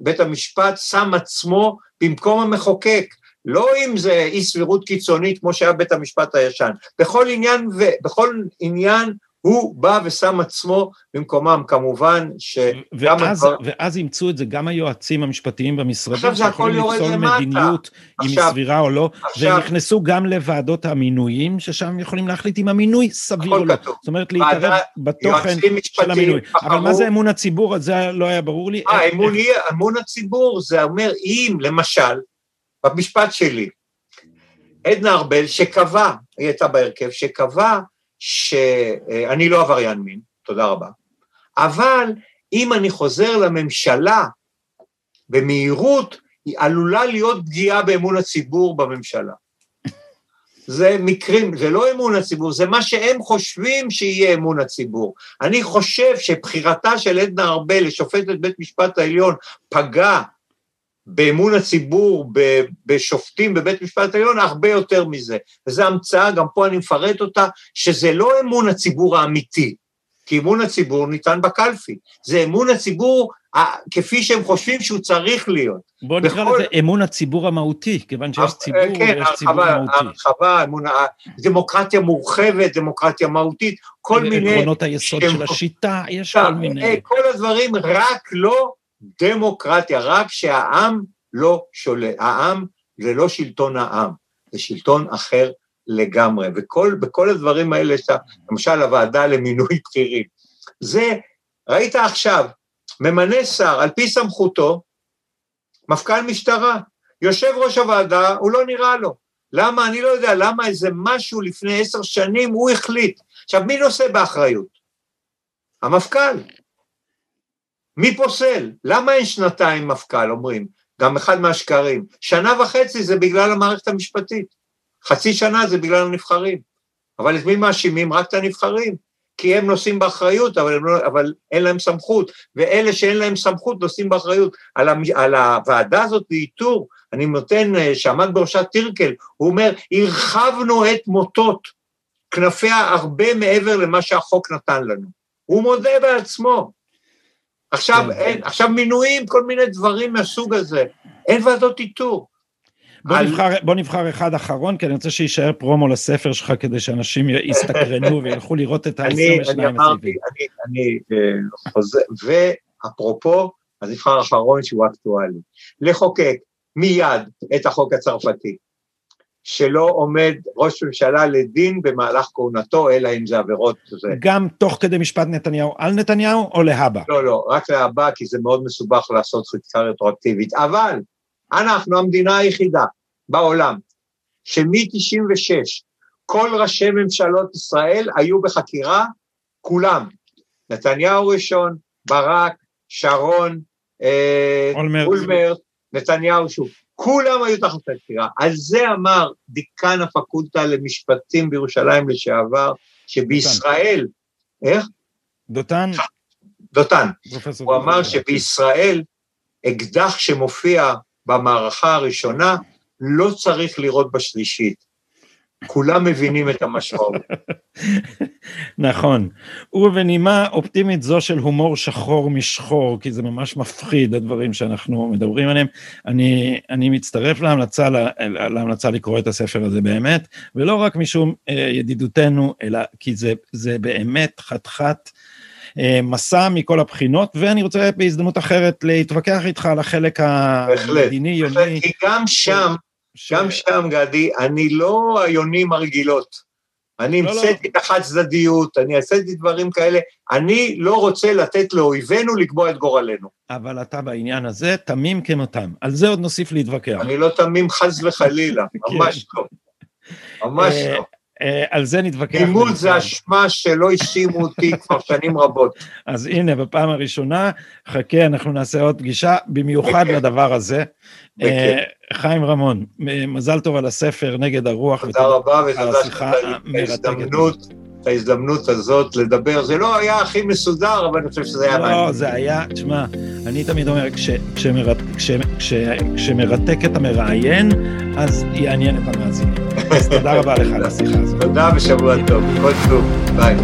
בית המשפט שם עצמו במקום המחוקק, לא אם זה אי סבירות קיצונית כמו שהיה בית המשפט הישן, בכל עניין, ו, בכל עניין הוא בא ושם עצמו במקומם, כמובן שגם... ואז, הדבר... ואז אימצו את זה גם היועצים המשפטיים במשרדים, שיכולים לפסול מדיניות, אם היא סבירה או לא, עכשיו, ונכנסו גם לוועדות המינויים, ששם יכולים להחליט אם המינוי סביר או לא. כתוב. זאת אומרת, להתערב בתוכן של המינוי. בחרו... אבל מה זה אמון הציבור? זה לא היה ברור לי. אה, אמון, איך... אמון הציבור זה אומר, אם למשל, במשפט שלי, עדנה ארבל שקבע, היא הייתה בהרכב, שקבע שאני לא עבריין מין, תודה רבה, אבל אם אני חוזר לממשלה במהירות, היא עלולה להיות פגיעה באמון הציבור בממשלה. זה מקרים, זה לא אמון הציבור, זה מה שהם חושבים שיהיה אמון הציבור. אני חושב שבחירתה של עדנה ארבל לשופטת בית משפט העליון פגעה באמון הציבור, בשופטים בבית משפט העליון, הרבה יותר מזה. וזו המצאה, גם פה אני מפרט אותה, שזה לא אמון הציבור האמיתי, כי אמון הציבור ניתן בקלפי, זה אמון הציבור כפי שהם חושבים שהוא צריך להיות. בוא נקרא בכל... לזה אמון הציבור המהותי, כיוון שיש ציבור כן, ויש ציבור מהותי. כן, הרחבה, אמון, דמוקרטיה מורחבת, דמוקרטיה מהותית, כל מיני... עקרונות היסוד של השיטה, יש כל מיני... אה, כל הדברים, רק לא דמוקרטיה, רק שהעם לא שולט, העם זה לא שלטון העם, זה שלטון אחר לגמרי, ובכל הדברים האלה, למשל הוועדה למינוי בכירים, זה, ראית עכשיו, ממנה שר על פי סמכותו, מפכ"ל משטרה, יושב ראש הוועדה, הוא לא נראה לו. למה? אני לא יודע, למה איזה משהו לפני עשר שנים הוא החליט. עכשיו, מי נושא באחריות? המפכ"ל. מי פוסל? למה אין שנתיים מפכ"ל, אומרים? גם אחד מהשקרים. שנה וחצי זה בגלל המערכת המשפטית. חצי שנה זה בגלל הנבחרים. אבל את מי מאשימים? רק את הנבחרים. כי הם נושאים באחריות, אבל, לא, אבל אין להם סמכות, ואלה שאין להם סמכות נושאים באחריות. על, המ, על הוועדה הזאת לאיתור, אני נותן, אה, שעמד בראשה טירקל, הוא אומר, הרחבנו את מוטות כנפיה הרבה מעבר למה שהחוק נתן לנו. הוא מודה בעצמו. עכשיו, כן. אין, עכשיו מינויים, כל מיני דברים מהסוג הזה. אין ועדות איתור. בוא, על... נבחר, בוא נבחר אחד אחרון, כי אני רוצה שיישאר פרומו לספר שלך כדי שאנשים יסתקרנו וילכו לראות את ה-22 אני אמרתי, אני, אני uh, חוזר, ואפרופו, אז נבחר אחרון שהוא אקטואלי. לחוקק מיד את החוק הצרפתי. שלא עומד ראש ממשלה לדין במהלך כהונתו, אלא אם זה עבירות. זה. גם תוך כדי משפט נתניהו על נתניהו או להבא? לא, לא, רק להבא, כי זה מאוד מסובך לעשות חקיקה רטרואקטיבית. אבל אנחנו המדינה היחידה בעולם שמ-96 כל ראשי ממשלות ישראל היו בחקירה, כולם. נתניהו ראשון, ברק, שרון, אה, אולמרט, נתניהו שוב. כולם היו תחת חקירה. על זה אמר דיקן הפקולטה למשפטים בירושלים לשעבר, שבישראל, דותן. איך? דותן. דותן. הוא אמר שבישראל אקדח שמופיע במערכה הראשונה לא צריך לראות בשלישית. כולם מבינים את המשמעות. נכון. ובנימה אופטימית זו של הומור שחור משחור, כי זה ממש מפחיד הדברים שאנחנו מדברים עליהם, אני, אני מצטרף להמלצה, להמלצה לקרוא את הספר הזה באמת, ולא רק משום אה, ידידותנו, אלא כי זה, זה באמת חתיכת אה, מסע מכל הבחינות, ואני רוצה בהזדמנות אחרת להתווכח איתך על החלק המדיני-יומי. בהחלט, כי גם שם, ש... גם שם, גדי, אני לא היונים הרגילות. אני לא, לא. המצאתי לא. את החד צדדיות, אני עשיתי דברים כאלה, אני לא רוצה לתת לאויבינו לקבוע את גורלנו. אבל אתה בעניין הזה תמים כמותם, על זה עוד נוסיף להתווכח. אני לא תמים חס וחלילה, כן. ממש לא. ממש אה, לא. אה, על זה נתווכח. לימוד זה אשמה שלא האשימו אותי כבר שנים רבות. אז הנה, בפעם הראשונה, חכה, אנחנו נעשה עוד פגישה, במיוחד לדבר הזה. אה, חיים רמון, מזל טוב על הספר נגד הרוח. תודה רבה ותודה שאתה ההזדמנות. ההזדמנות הזאת לדבר, זה לא היה הכי מסודר, אבל אני חושב שזה היה מעניין. לא, זה היה, תשמע, אני תמיד אומר, כשמרתק את המראיין, אז יעניין את המאזינים. אז תודה רבה לך על השיחה הזאת. תודה ושבוע טוב, כל טוב, ביי.